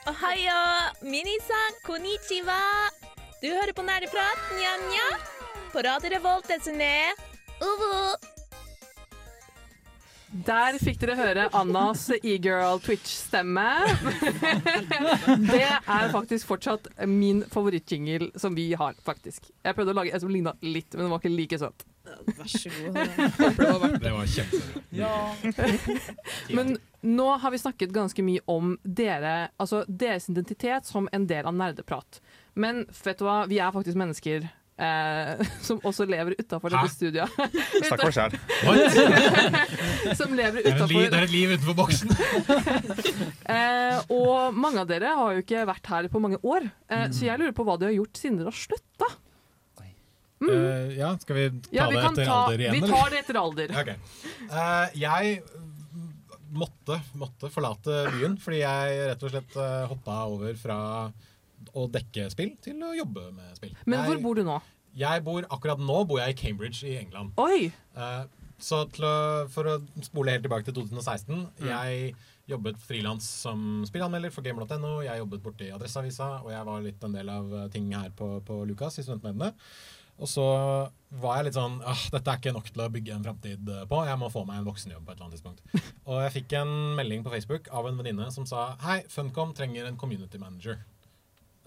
Ohayo! Minisan, konnichiwa! Du hører på Nerdeprat, nja-nja. På Radio Revolt, desne. Uvu! Der fikk dere høre Annas e-girl Twitch-stemme. Det er faktisk fortsatt min favorittjingle som vi har, faktisk. Jeg prøvde å lage en som ligna litt, men den var ikke like søt. Vær så god. Det var kjempebra. Men nå har vi snakket ganske mye om dere, altså deres identitet som en del av nerdeprat. Men vet du hva, vi er faktisk mennesker eh, som også lever utafor dette studioet. Snakk for sjæl. som lever er, utafor det er et liv utenfor boksen. Eh, og mange av dere har jo ikke vært her på mange år, eh, så jeg lurer på hva dere har gjort siden dere har slutta. Eh, ja, skal vi ta Ja, vi det etter ta- alder igjen? vi tar det etter alder. Okay. Uh, jeg måtte, måtte forlate byen fordi jeg rett og slett uh, hoppa over fra å dekke spill til å jobbe med spill. Men jeg, hvor bor du nå? Jeg bor, akkurat nå bor jeg i Cambridge i England. Oi! Uh, så å, for å spole helt tilbake til 2016 Mm. Jeg jobbet frilans som spillanmelder for gamer.no. Jeg jobbet borte i Adresseavisa, og jeg var litt en del av eh, ting her på, på Lukas i studentmediene. Og så var jeg litt sånn ah, Dette er ikke nok til å bygge en framtid på. Jeg må få meg en voksenjobb på et eller annet tidspunkt. Og jeg fikk en melding på Facebook av en venninne som sa Hei, Funcom trenger en community manager.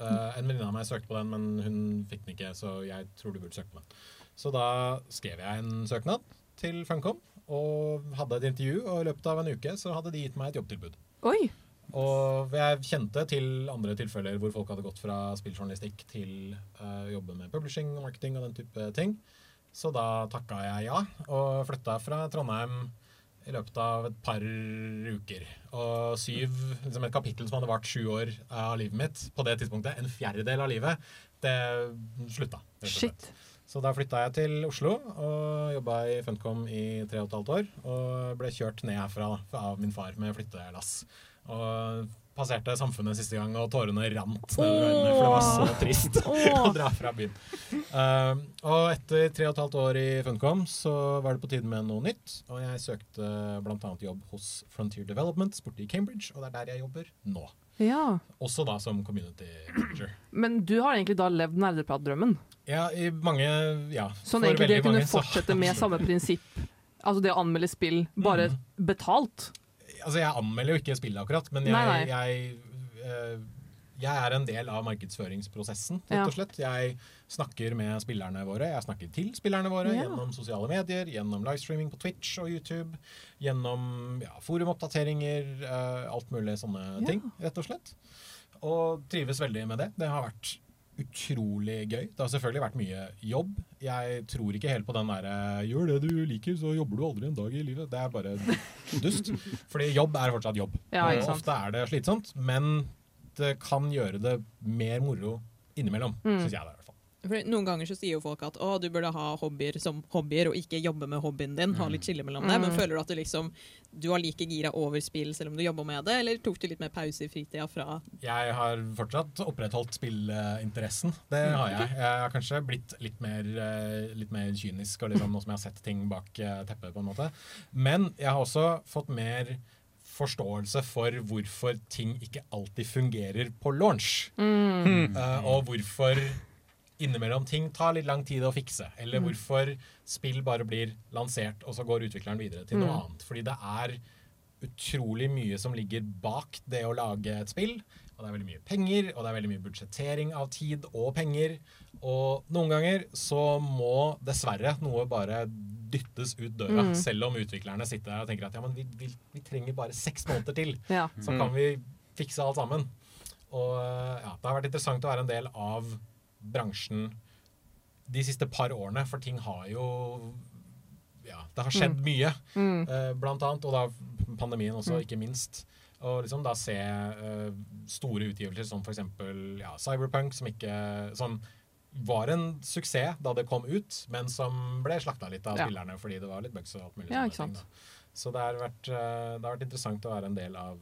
Eh, en venninne av meg søkte på den, men hun fikk den ikke, så jeg tror du burde søke på den. Så da skrev jeg en søknad til Funcom og hadde et intervju, og i løpet av en uke så hadde de gitt meg et jobbtilbud. Oi! Og jeg kjente til andre tilfeller hvor folk hadde gått fra spilljournalistikk til å jobbe med publishing og marketing og den type ting. Så da takka jeg ja, og flytta fra Trondheim i løpet av et par uker. Og syv, liksom et kapittel som hadde vart sju år av livet mitt, på det tidspunktet, en fjerdedel av livet, det slutta. Shit. Så da flytta jeg til Oslo og jobba i Funcom i tre og et halvt år. Og ble kjørt ned herfra da, av min far med flyttelass. Og passerte Samfunnet siste gang, og tårene rant nedover øynene, for det var så trist å dra fra byen. Uh, og etter tre og et halvt år i Funcom så var det på tide med noe nytt. Og jeg søkte bl.a. jobb hos Frontier Development borte i Cambridge, og det er der jeg jobber nå. Ja. Også da som community manager. Men du har egentlig da levd nerdepratdrømmen? Ja, i mange Ja. Sånn egentlig det å kunne mange så- fortsette med samme prinsipp? Altså det å anmelde spill, bare betalt? Altså, jeg anmelder jo ikke spillet akkurat, men jeg, Nei, nei. jeg, eh, jeg er en del av markedsføringsprosessen, rett og slett. Jeg snakker med spillerne våre. Jeg snakker til spillerne våre Ja. gjennom sosiale medier, gjennom livestreaming på Twitch og YouTube, gjennom ja, forumoppdateringer, eh, alt mulig sånne Ja. ting, rett og slett. Og trives veldig med det. Det har vært utrolig gøy. Det har selvfølgelig vært mye jobb. Jeg tror ikke helt på den derre 'gjør det du liker, så jobber du aldri en dag i livet'. Det er bare dust. Fordi jobb er fortsatt jobb. Ja, ofte er det slitsomt, men det kan gjøre det mer moro innimellom, Mm. syns jeg. det er. i hvert fall. For Noen ganger så sier jo folk at å, du burde ha hobbyer som hobbyer, og ikke jobbe med hobbyen din. Ha litt skille mellom det. Men Mm. føler du at du liksom Du har like gira over spill selv om du jobber med det, eller tok du litt mer pause i fritida fra Jeg har fortsatt opprettholdt spillinteressen. Det har jeg. Jeg har kanskje blitt litt mer, eh, litt mer kynisk, og liksom, nå som jeg har sett ting bak eh, teppet, på en måte. Men jeg har også fått mer forståelse for hvorfor ting ikke alltid fungerer på launch. Mm. Uh, og hvorfor innimellom ting tar litt lang tid å fikse. Eller Mm. hvorfor spill bare blir lansert, og så går utvikleren videre til noe Mm. annet. Fordi det er utrolig mye som ligger bak det å lage et spill. Og det er veldig mye penger, og det er veldig mye budsjettering av tid og penger. Og noen ganger så må dessverre noe bare dyttes ut døra, Mm. selv om utviklerne sitter der og tenker at ja, men vi, vi, vi trenger bare seks måneder til, Ja. så Mm. kan vi fikse alt sammen. Og ja, det har vært interessant å være en del av bransjen de siste par årene, for ting har jo ja, det har skjedd Mm. mye, Mm. uh, blant annet, og da pandemien også, Mm. ikke minst. Og liksom da se uh, store utgivelser som f.eks. Ja, Cyberpunk, som ikke Som var en suksess da det kom ut, men som ble slakta litt av Ja. spillerne fordi det var litt bugs og alt mulig. Ja, ting. Så det har, vært, eh, det har vært interessant å være en del av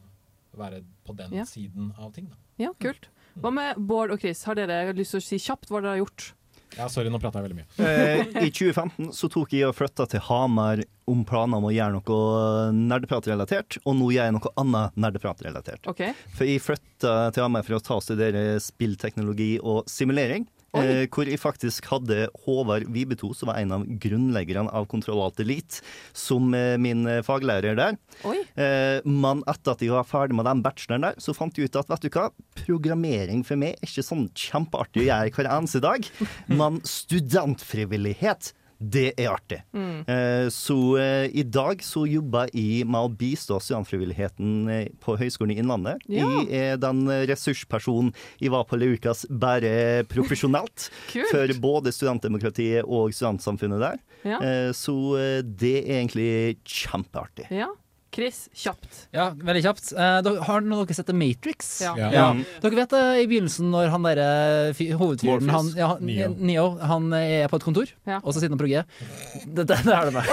Være på den Ja. siden av ting. da. Ja, kult. Hva med Bård og Chris? Har dere lyst til å si kjapt hva dere har gjort? Ja, sorry, nå prata jeg veldig mye. Eh, I 2015 så tok jeg og flytta til Hamar om planer om å gjøre noe nerdepratrelatert, og nå gjør jeg noe annet nerdepratrelatert. Okay. For jeg flytta til Hamar for å ta og studere spillteknologi og simulering. Eh, hvor jeg faktisk hadde Håvard Vibeto, som var en av grunnleggerne av Kontroll Alt Elite, som eh, min eh, faglærer der. Eh, men etter at jeg var ferdig med den bacheloren der, så fant jeg ut at vet du hva, programmering for meg er ikke sånn kjempeartig å gjøre hver eneste dag, men studentfrivillighet det er artig. Mm. Eh, Så eh, i dag så jobber jeg med å bistå studentfrivilligheten eh, på Høgskolen i Innlandet. Ja. Jeg er den ressurspersonen jeg var på Lukas bare profesjonelt. For både studentdemokratiet og studentsamfunnet der. Ja. Eh, Så det er egentlig kjempeartig. Ja. Chris, kjapt. Ja, veldig kjapt. Eh, dere, har noen dere sett The Matrix? Ja. Ja. Dere vet det i begynnelsen når han derre fy- hovedfyren han, ja, han, Neo. Neo. han er på et kontor, Ja. og så sitter han og progger. Det, det, det er det med.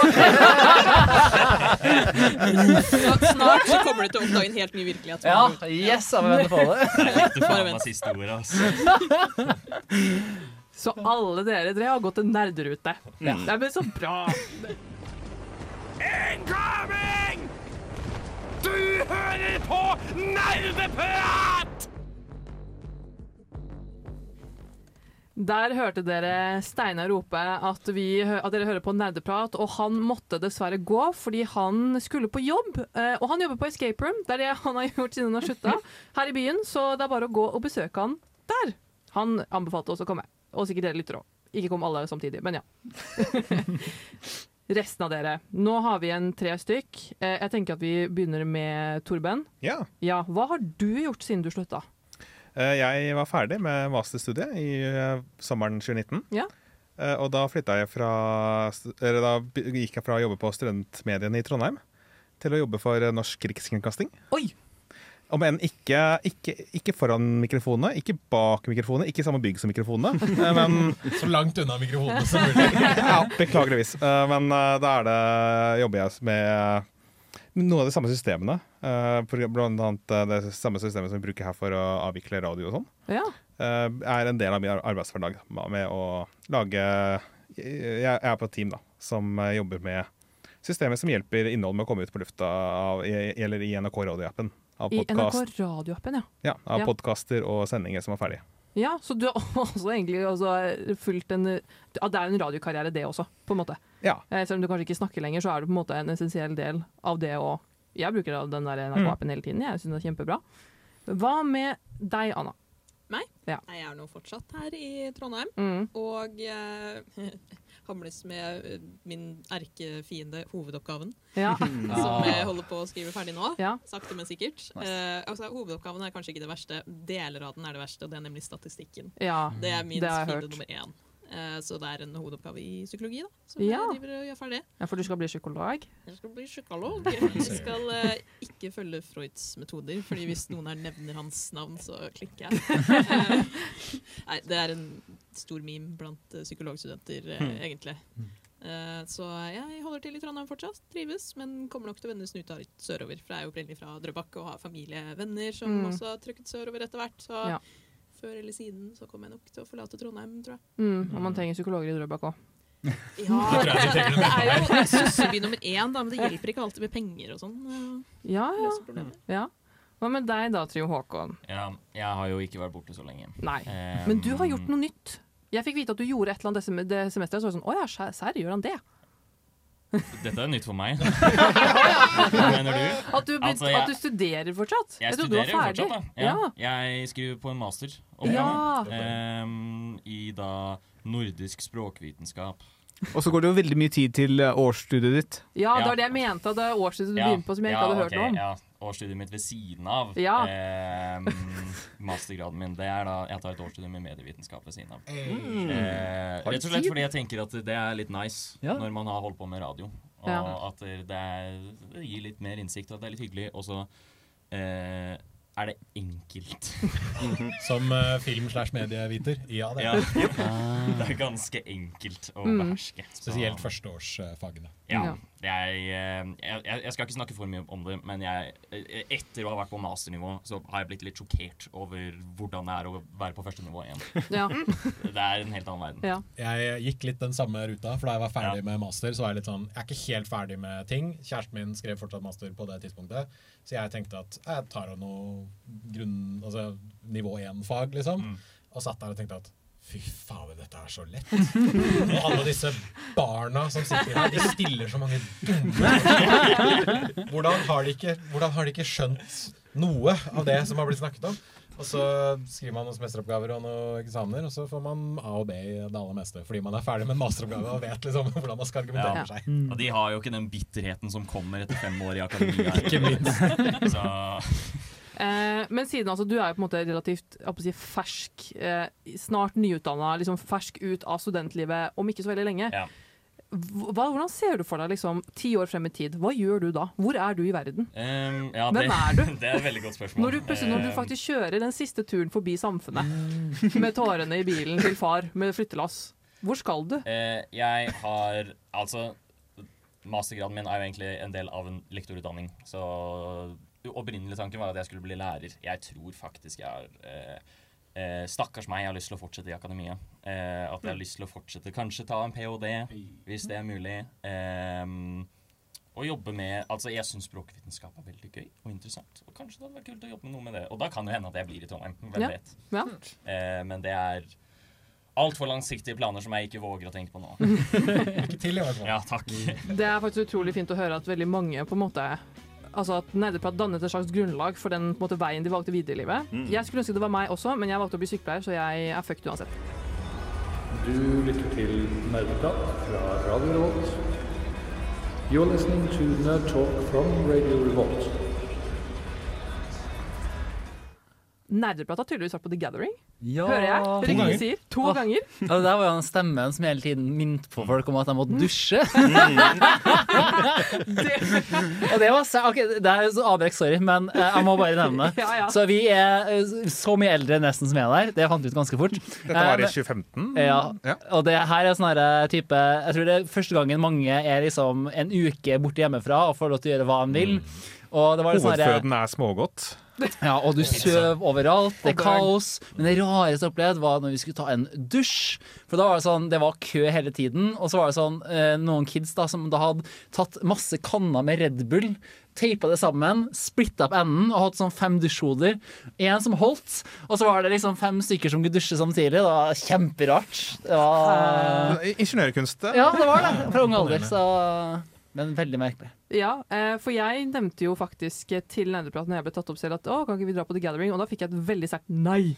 Snart så kommer du til å oppdage en helt ny virkelighet. Ja, yes, jeg venter på det. Jeg likte faen meg siste ordet, altså. Så alle dere tre har gått en nerderute. Ja. Nei, men så bra. Incoming! Du hører på Nerdeprat! Der hørte dere Steinar rope at, vi, at dere hører på nerdeprat, og han måtte dessverre gå fordi han skulle på jobb. Eh, Og han jobber på Escape Room, det er det han har gjort siden han har slutta her i byen, så det er bare å gå og besøke han der. Han anbefalte oss å komme, og sikkert dere lytter òg. Ikke kom alle samtidig, men ja. Resten av dere. Nå har vi en tre stykk. Eh, Jeg tenker at vi begynner med Torben. Ja. Ja, Hva har du gjort siden du slutta? Eh, Jeg var ferdig med masterstudiet i eh, sommeren 2019. Ja. Eh, Og da flytta jeg fra Eller da gikk jeg fra å jobbe på studentmediene i Trondheim til å jobbe for Norsk Rikskringkasting. Oi! Om enn ikke, ikke, ikke foran mikrofonene, ikke bak mikrofonene, ikke i samme bygg som mikrofonene. eh, Men Så langt unna mikrofonene som mulig. ja, beklageligvis. Eh, Men eh, da er det, jobber jeg med noen av de samme systemene. eh, Blant annet det samme systemet som vi bruker her for å avvikle radio og sånn. Ja. eh, Er en del av min ar- arbeidshverdag med å lage Jeg er på et team da, som jobber med systemet som hjelper innhold med å komme ut på lufta av, eller i NRK Radio-appen. Av I NRK radioappen, ja. ja, av Ja. podkaster og sendinger som er ferdige. Ja, så du har også egentlig også fulgt en ja, Det er en radiokarriere, det også, på en måte. Ja. Eh, Selv om du kanskje ikke snakker lenger, så er det på en måte en essensiell del av det å Jeg bruker den der NRK-appen hele tiden, jeg syns det er kjempebra. Hva med deg, Anna? Meg? Ja. Jeg er nå fortsatt her i Trondheim, Mm. og eh, hamles med eh, min erkefiende hovedoppgaven. Ja. Som jeg holder på å skrive ferdig nå. Ja. Sakte, men sikkert. Eh, altså, hovedoppgaven er kanskje ikke det verste. Deler av den er det verste, og det er nemlig statistikken. Ja, Det er min det fiende hørt. nummer én. Eh, så det er en hovedoppgave i psykologi, da. Som Ja. jeg driver og gjør ferdig. Ja, for du skal bli psykolog? Jeg skal bli psykolog. Jeg skal uh, ikke følge Freuds metoder, fordi hvis noen her nevner hans navn, så klikker jeg. Uh, Nei, det er en stor meme blant uh, psykologstudenter, eh, Hmm. egentlig. Eh, så jeg holder til i Trondheim fortsatt, trives, men kommer nok til å vende snuta litt sørover. For jeg er jo opprinnelig fra Drøbak og har familievenner som Mm. også har trykket sørover etter hvert. Så Ja. Før eller siden så kommer jeg nok til å forlate Trondheim, tror jeg. Mm, og man trenger psykologer i Drøbak òg. Ja, Det er jo sosseby nummer én, da, men det hjelper ikke alltid med penger og sånn. Ja, ja. Ja. Hva med deg da, Trio Håkon? Ja, jeg har jo ikke vært borte så lenge. Nei. Eh, Men du har gjort noe nytt. Jeg fikk vite at du gjorde et eller annet det semesteret, og så var det sånn Å ja, serr, gjør han det? Dette er nytt for meg. Hva mener du? At du, begynt, Altså, jeg- at du studerer fortsatt? Jeg trodde du var studerer jo ferdig. fortsatt, da. Ja. Jeg skriver på en master. Ja. Ehm, I da nordisk språkvitenskap. Og så går det jo veldig mye tid til eh, årsstudiet ditt. Ja, det var det jeg mente. At det er årsstudiet du begynte på som jeg ikke hadde hørt okay, noe om. Ja, Årsstudiet mitt ved siden av Ja. eh, mastergraden min. Det er da Jeg tar et årsstudium i medievitenskap ved siden av. Mm. Eh, rett og slett fordi jeg tenker at det er litt nice Ja. når man har holdt på med radio. Og Ja. at det, er, det gir litt mer innsikt, og at det er litt hyggelig. Og så Eh, er det enkelt? Som uh, film slash medieviter? Ja, det er det. Det er ganske enkelt å Mm. beherske. Så- Spesielt førsteårsfagene. Ja. Jeg, eh, jeg, jeg jeg skal ikke snakke for mye om det, men jeg, eh, etter å ha vært på masternivå, så har jeg blitt litt sjokkert over hvordan det er å være på første nivå igjen. Ja. Det er en helt annen verden. Jeg gikk litt den samme ruta, for da jeg var ferdig med master, så var jeg litt sånn Jeg er ikke helt ferdig med ting. Kjæresten min skrev fortsatt master på det tidspunktet, så jeg tenkte at jeg tar noe grunn... Altså nivå 1-fag, liksom. Og satt der og tenkte at Fy faen, dette er så lett. Og alle disse barna som sitter her, de stiller så mange dumme. Hvordan har de ikke, hvordan har de ikke skjønt noe av det som har blitt snakket om? Og så skriver man noen semesteroppgaver og noen eksamener, og så får man A og B i det aller meste. Fordi man er ferdig med en masteroppgave og vet liksom hvordan man skal argumentere for seg. Og de har jo ikke den bitterheten som kommer etter fem år i akademia. Ikke minst. Så Eh, men siden altså, du er jo på en måte relativt si, fersk, eh, snart nyutdanna, liksom fersk ut av studentlivet om ikke så veldig lenge. Hva, hvordan ser du for deg liksom, ti år frem i tid? Hva gjør du da? Hvor er du i verden? Um, ja, Hvem det, er du? Det er et veldig godt spørsmål. Når du, når du Ehm, faktisk kjører den siste turen forbi samfunnet med tårene i bilen til far med flyttelass, hvor skal du? Uh, jeg har Altså, mastergraden min er jo egentlig en del av en lektorutdanning. Så opprinnelig tanken var at jeg skulle bli lærer. Jeg tror faktisk jeg er eh, eh, Stakkars meg, jeg har lyst til å fortsette i akademia. Eh, at jeg har lyst til å fortsette, kanskje ta en ph.d., hvis det er mulig. Eh, og jobbe med Altså, jeg syns språkvitenskap er veldig gøy og interessant. Og kanskje det hadde vært kult å jobbe med noe med det. Og da kan det hende at jeg blir i Trondheim. Hvem Ja. vet. Ja. Eh, men det er altfor langsiktige planer som jeg ikke våger å tenke på nå. Lykke til, i hvert fall. Ja, takk. Det er faktisk utrolig fint å høre at veldig mange på en måte Altså at Nerdeprat dannet et slags grunnlag for den på en måte, veien de valgte videre i livet. Mm. Jeg skulle ønske det var meg også, men jeg valgte å bli sykepleier, så jeg er fucked uansett. Du lytter til Nerdeprat fra Radio Revolt. You're listening to Nerd Talk from Radio Revolt. Nerdeprat har tydeligvis vært på The Gathering. Ja. Hører jeg? To Rygne ganger. sier. To Ah. ganger. Ja, det der var jo den stemmen som hele tiden minte på folk om at de måtte dusje. og det var okay, Det er så avbrekk, sorry, men eh, jeg må bare nevne det. Ja, ja. Så vi er eh, så mye eldre nesten som er der. Det fant vi ut ganske fort. Dette var i Eh, 2015? Ja. Og det her er sånn type Jeg tror det er første gangen mange er liksom en uke borte hjemmefra og får lov til å gjøre hva de vil. Og det var litt sånn Hovedføden er smågodt. ja, og du søv overalt. Det er kaos. Men det rareste jeg opplevde, var når vi skulle ta en dusj. For da var det sånn, det var kø hele tiden. Og så var det sånn eh, noen kids da som da hadde tatt masse kanner med Red Bull. Teipa det sammen, splitta opp enden og hatt sånn fem dusjhoder. Én som holdt, og så var det liksom fem stykker som kunne dusje samtidig. Det var kjemperart. Det var Ingeniørkunst. det. Ja, det var det. Fra ung alder. Så Men veldig merkelig. Ja, eh, for jeg nevnte jo faktisk eh, til Nerdeprat når jeg ble tatt opp selv at å, kan ikke vi dra på The Gathering? Og da fikk jeg et veldig sterkt nei.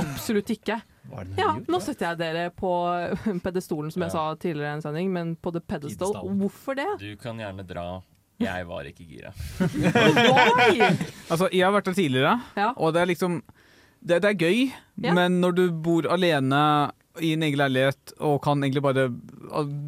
Absolutt ikke. Ja, nå setter jeg dere på pedestolen, som jeg sa tidligere i en sending, men på the pedestal. Hvorfor det? Du kan gjerne dra. Jeg var ikke gira. Altså, jeg har vært der tidligere, og det er liksom Det, det er gøy, Ja. men når du bor alene i en egen leilighet og kan egentlig bare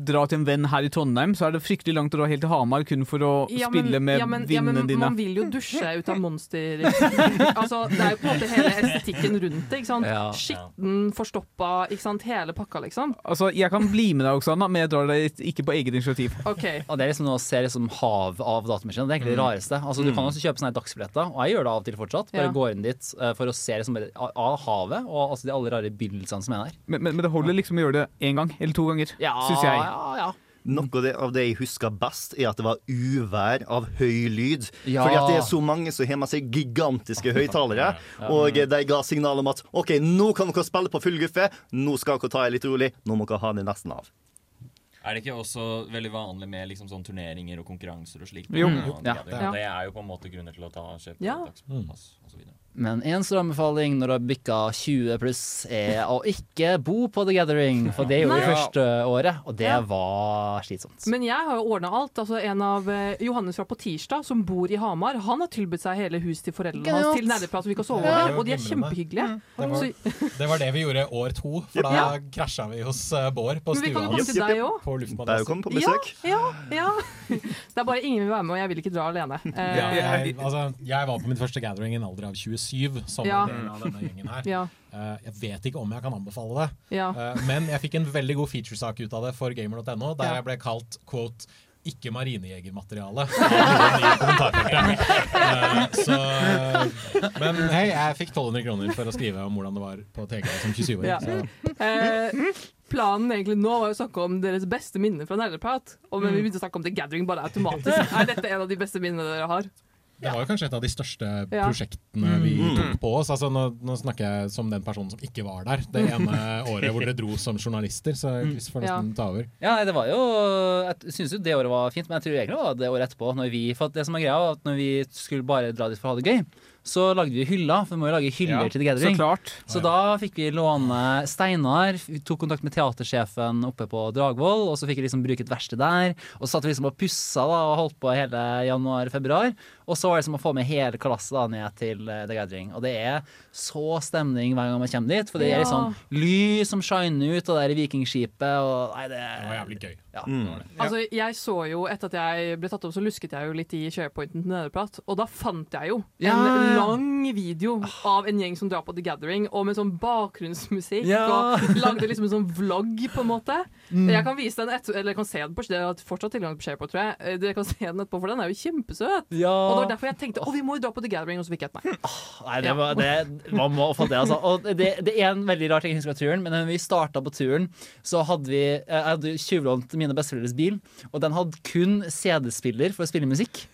dra til en venn her i Trondheim, så er det fryktelig langt å dra helt til Hamar kun for å Ja, men- spille med ja, men, ja, men dine. Man vil jo dusje ut av monster. altså, det er jo på en måte hele estetikken rundt det. ikke sant? Ja. Skitten, forstoppa, ikke sant? hele pakka, liksom. Altså, Jeg kan bli med deg, Oksana, men jeg drar deg ikke på eget initiativ. Og det er liksom noe å se liksom hav av datamaskiner. Det er egentlig det Mm. rareste. Altså, du Mm. kan også kjøpe sånne dagsbilletter, og jeg gjør det av og til fortsatt. Bare Ja. går inn dit eh, for å se liksom av av havet og altså de alle rare begynnelsene som er der. Men, men, men det holder liksom å gjøre det én gang, eller to ganger, Ja, syns jeg. ja, ja. Noe av det, jeg husker best, er at det var uvær av høy lyd. Ja. Fordi at det er så mange som har med seg gigantiske høyttalere. Og de ga signal om at OK, nå kan dere spille på full guffe. Nå skal dere ta det litt rolig. Nå må dere ha det nesten av. Er det ikke også veldig vanlig med liksom sånn turneringer og konkurranser og slikt? Jo. Og Ja, det, det er- jo på en måte grunner til å ta kjøpe Ja. dagspass videre. Men én stor anbefaling når du har bikka 20 pluss, er å ikke bo på The Gathering. For det gjorde vi første året, og det Ja. var slitsomt. Men jeg har jo ordna alt. Altså En av eh, Johannes fra På tirsdag, som bor i Hamar, han har tilbudt seg hele huset til foreldrene Genialt. hans til nerdeprat, så vi kan sove Ja. Og de er kjempehyggelige. Det var, det var det vi gjorde år to, for da Ja. krasja vi hos eh, Bård på stua kan jo komme hans. òg. På luftmadrassen. Velkommen på besøk. Ja, ja, ja. Det er bare ingen vil være med, og jeg vil ikke dra alene. Ja, jeg, altså, jeg var på min første gathering i en alder av 27, som Ja. en del av denne gjengen her. Ja. uh, jeg vet ikke om jeg kan anbefale det, Ja. uh, men jeg fikk en veldig god featuresak ut av det for gamer.no, der jeg ble kalt quote, ikke marinejegermateriale. så, men hei, jeg fikk 1200 kroner for å skrive om hvordan det var på TG som 27-åring. Ja. planen egentlig nå var å snakke om deres beste minner fra nerdeprat. Og men vi begynte å snakke om The Gathering bare automatisk. Er dette en av de beste minnene dere har? Det var jo kanskje et av de største Ja. prosjektene vi Mm. tok på oss. Altså, nå, nå snakker jeg som den personen som ikke var der det ene året hvor dere dro som journalister, så Chris får nesten ta over. Ja, det var jo Jeg syns jo det året var fint, men jeg tror egentlig det var det året etterpå. Når vi, for det som er greia var at når vi skulle bare dra dit for å ha det gøy, så lagde vi hyller. For vi må jo lage hyller Ja, til The Gathering. så klart. Så da fikk vi låne steiner. Vi tok kontakt med teatersjefen oppe på Dragvoll, og så fikk vi liksom bruke et verksted der. Og så satt vi liksom og pussa da, og holdt på hele januar-februar. Og så var det som å få med hele klasset da ned til uh, The Gathering. Og det er så stemning hver gang man kommer dit, for det er liksom lys som shiner ut, og det er vikingskipet, og nei, det Det var jævlig gøy. Ja, Mm. det det. Altså, jeg så jo, Etter at jeg ble tatt opp, så lusket jeg jo litt i sharepointen til Nederprat. Og da fant jeg jo Ja, en lang video av en gjeng som drar på The Gathering, og med sånn bakgrunnsmusikk. Ja. Og lagde liksom en sånn vlogg, på en måte. Mm. Jeg kan vise den etter, eller jeg kan se den på det er fortsatt tilgang på SharePoint, tror jeg. Eh, Dere kan se den etterpå, for den er jo kjempesøt. Ja. Og det var derfor jeg tenkte å, vi må jo dra på The Gathering, og så fikk jeg et nei. Nei, det var, det, man må få det, altså. Og det, det er en veldig rar ting jeg husker av turen, men når vi starta på turen, så hadde vi Jeg hadde tjuvlånt mine besteforeldres bil, og den hadde kun CD-spiller for å spille musikk.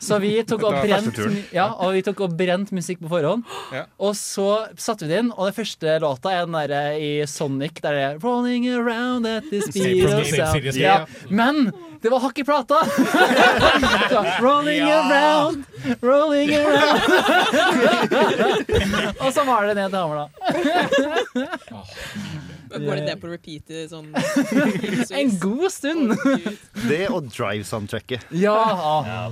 Så vi tok og brent, ja, og vi tok og brent musikk på forhånd. Ja. Og så satte vi det inn, og den første låta er den der i Sonic, der det er 'Rolling around at the speed of sound'. Ja. Men det var hakk i plata! Rolling around, rolling around. og så var det ned til Hamar, da. Går det ned på repeat i sånn En god stund. Det og Drive-soundtracket. Ja. ja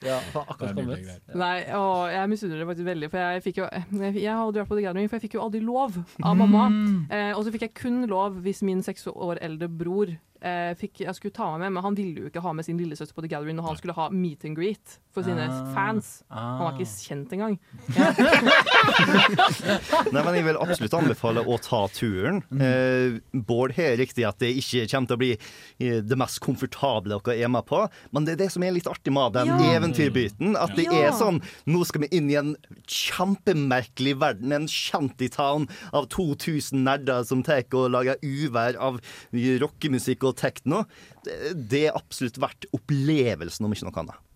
Ja, akkurat kommet. Nei, å, jeg misunner det faktisk veldig. For jeg fikk jo Jeg, jeg har aldri vært på The Gathering, for jeg fikk jo aldri lov av mamma. Eh, og så fikk jeg kun lov hvis min seks år eldre bror eh, fikk, jeg skulle ta meg med, men han ville jo ikke ha med sin lillesøster på The Gathering når han skulle ha meet and greet for sine Ah. fans. Han var ikke kjent engang. Nei, men Jeg vil absolutt anbefale å ta turen. Eh, Bård har riktig at det ikke kommer til å bli eh, det mest komfortable dere er med på, men det er det som er litt artig med den Ja. eventyrbiten. At det Ja. er sånn Nå skal vi inn i en kjempemerkelig verden, en shantytown av 2000 nerder som tar og lager uvær av rockemusikk og tekno. techno, det er absolutt verdt opplevelsen, om ikke noe annet.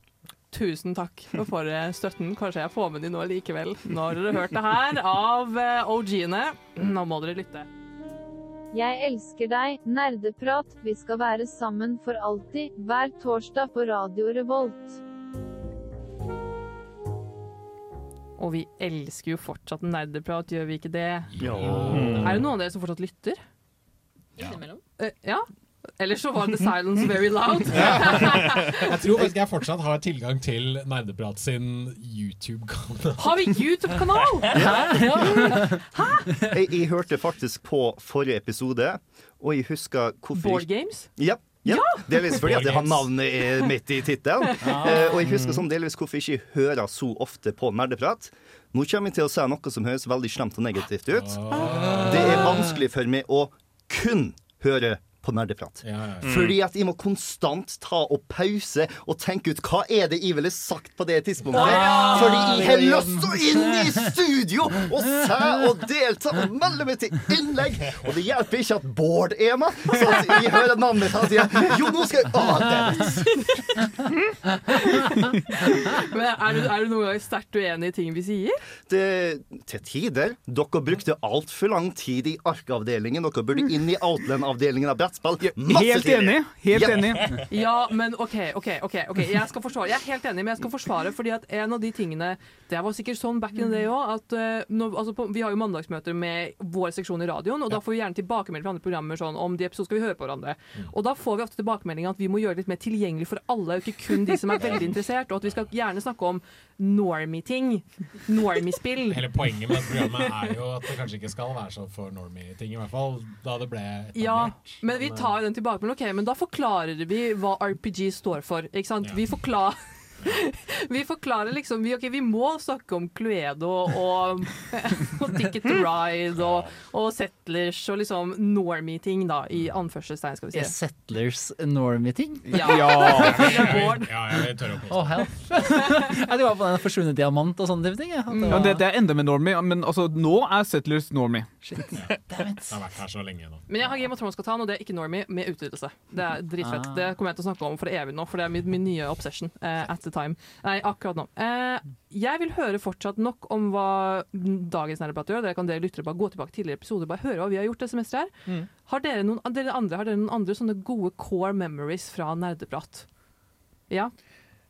Tusen takk for støtten. Kanskje jeg får med de nå likevel. Nå har dere hørt det her av eh, OG-ene. Nå må dere lytte. Jeg elsker deg, nerdeprat. Vi skal være sammen for alltid, hver torsdag på Radio Revolt. Og vi elsker jo fortsatt nerdeprat, gjør vi ikke det? Ja. Er det noen av dere som fortsatt lytter? Innimellom. Eh, ja. Ellers så var the silence very loud. Jeg tror faktisk jeg fortsatt har tilgang til Nerdeprat sin YouTube-kanal. Har vi YouTube-kanal? Jeg, jeg hørte faktisk på forrige episode, og jeg husker hvorfor Board games? Ja. ja. Delvis fordi at jeg har navnet mitt midt i tittelen. Ah. Eh, og jeg husker sånn delvis hvorfor jeg ikke hører så ofte på nerdeprat. Nå kommer jeg til å si noe som høres veldig slemt og negativt ut. Det er vanskelig for meg å kun høre på nerdeprat. Fordi at jeg må konstant ta opp pause og tenke ut hva er det jeg ville sagt på det tidspunktet. Ja! Fordi jeg har lyst til å inn i studio og se og delta og melde meg til innlegg. Og det hjelper ikke at Bård er med, så at jeg hører navnet mitt og sier jo, nå skal jeg Å. Men er du, er du noen gang sterkt uenig i ting vi sier? Det, til tider. Dere brukte altfor lang tid i arkavdelingen. Dere burde inn i Outland-avdelingen av nettspill. Masse Helt enig. Helt Ja. enig. Ja, men OK, OK. ok, ok Jeg skal forsvare Jeg er helt enig, men jeg skal forsvare fordi at en av de tingene Det var sikkert sånn back in the day òg at eh, altså på, Vi har jo mandagsmøter med vår seksjon i radioen, og da får vi gjerne tilbakemelding fra andre programmer sånn om de episodene skal vi høre på hverandre. Og da får vi ofte tilbakemelding at vi må gjøre det litt mer tilgjengelig for alle, og ikke kun de som er veldig interessert, og at vi skal gjerne snakke om normie-ting. Normie-spill. Hele poenget med dette programmet er jo at det kanskje ikke skal være så for normie-ting, i hvert fall da det ble etablert. Ja, men vi tar jo den tilbake. Men ok, men da forklarer vi hva RPG står for. Ikke sant? Vi forklarer vi forklarer liksom vi, okay, vi må snakke om Cluedo og, og Ticket to Ride og, og Settlers og liksom normie-ting, da, i anførselstegn, skal vi si. Er. Settlers normie-ting? Ja. Ja. Bård. Ja, jeg tør å påstå. Oh, Det jeg var på den forsvunnet diamant og sånne type ting. Ja, det Ja, var- det, det er enda med normie, men altså, nå er Settlers normie. Det har vært her så lenge nå. Men jeg har Game of Thrones-katan, og det er ikke normie med utvidelse. Det er dritfett. Ah. Det kommer jeg til å snakke om for evig nå, for det er min, min nye obsession Uh, at the time. Nei, akkurat nå. Eh, jeg vil høre fortsatt nok om hva dagens nærdebatt gjør. Dere kan dere lyttere bare gå tilbake til tidligere episoder bare høre hva vi har gjort det semesteret her. Mm. Har dere noen, dere andre, har dere noen andre sånne gode core memories fra nerdeprat? Ja?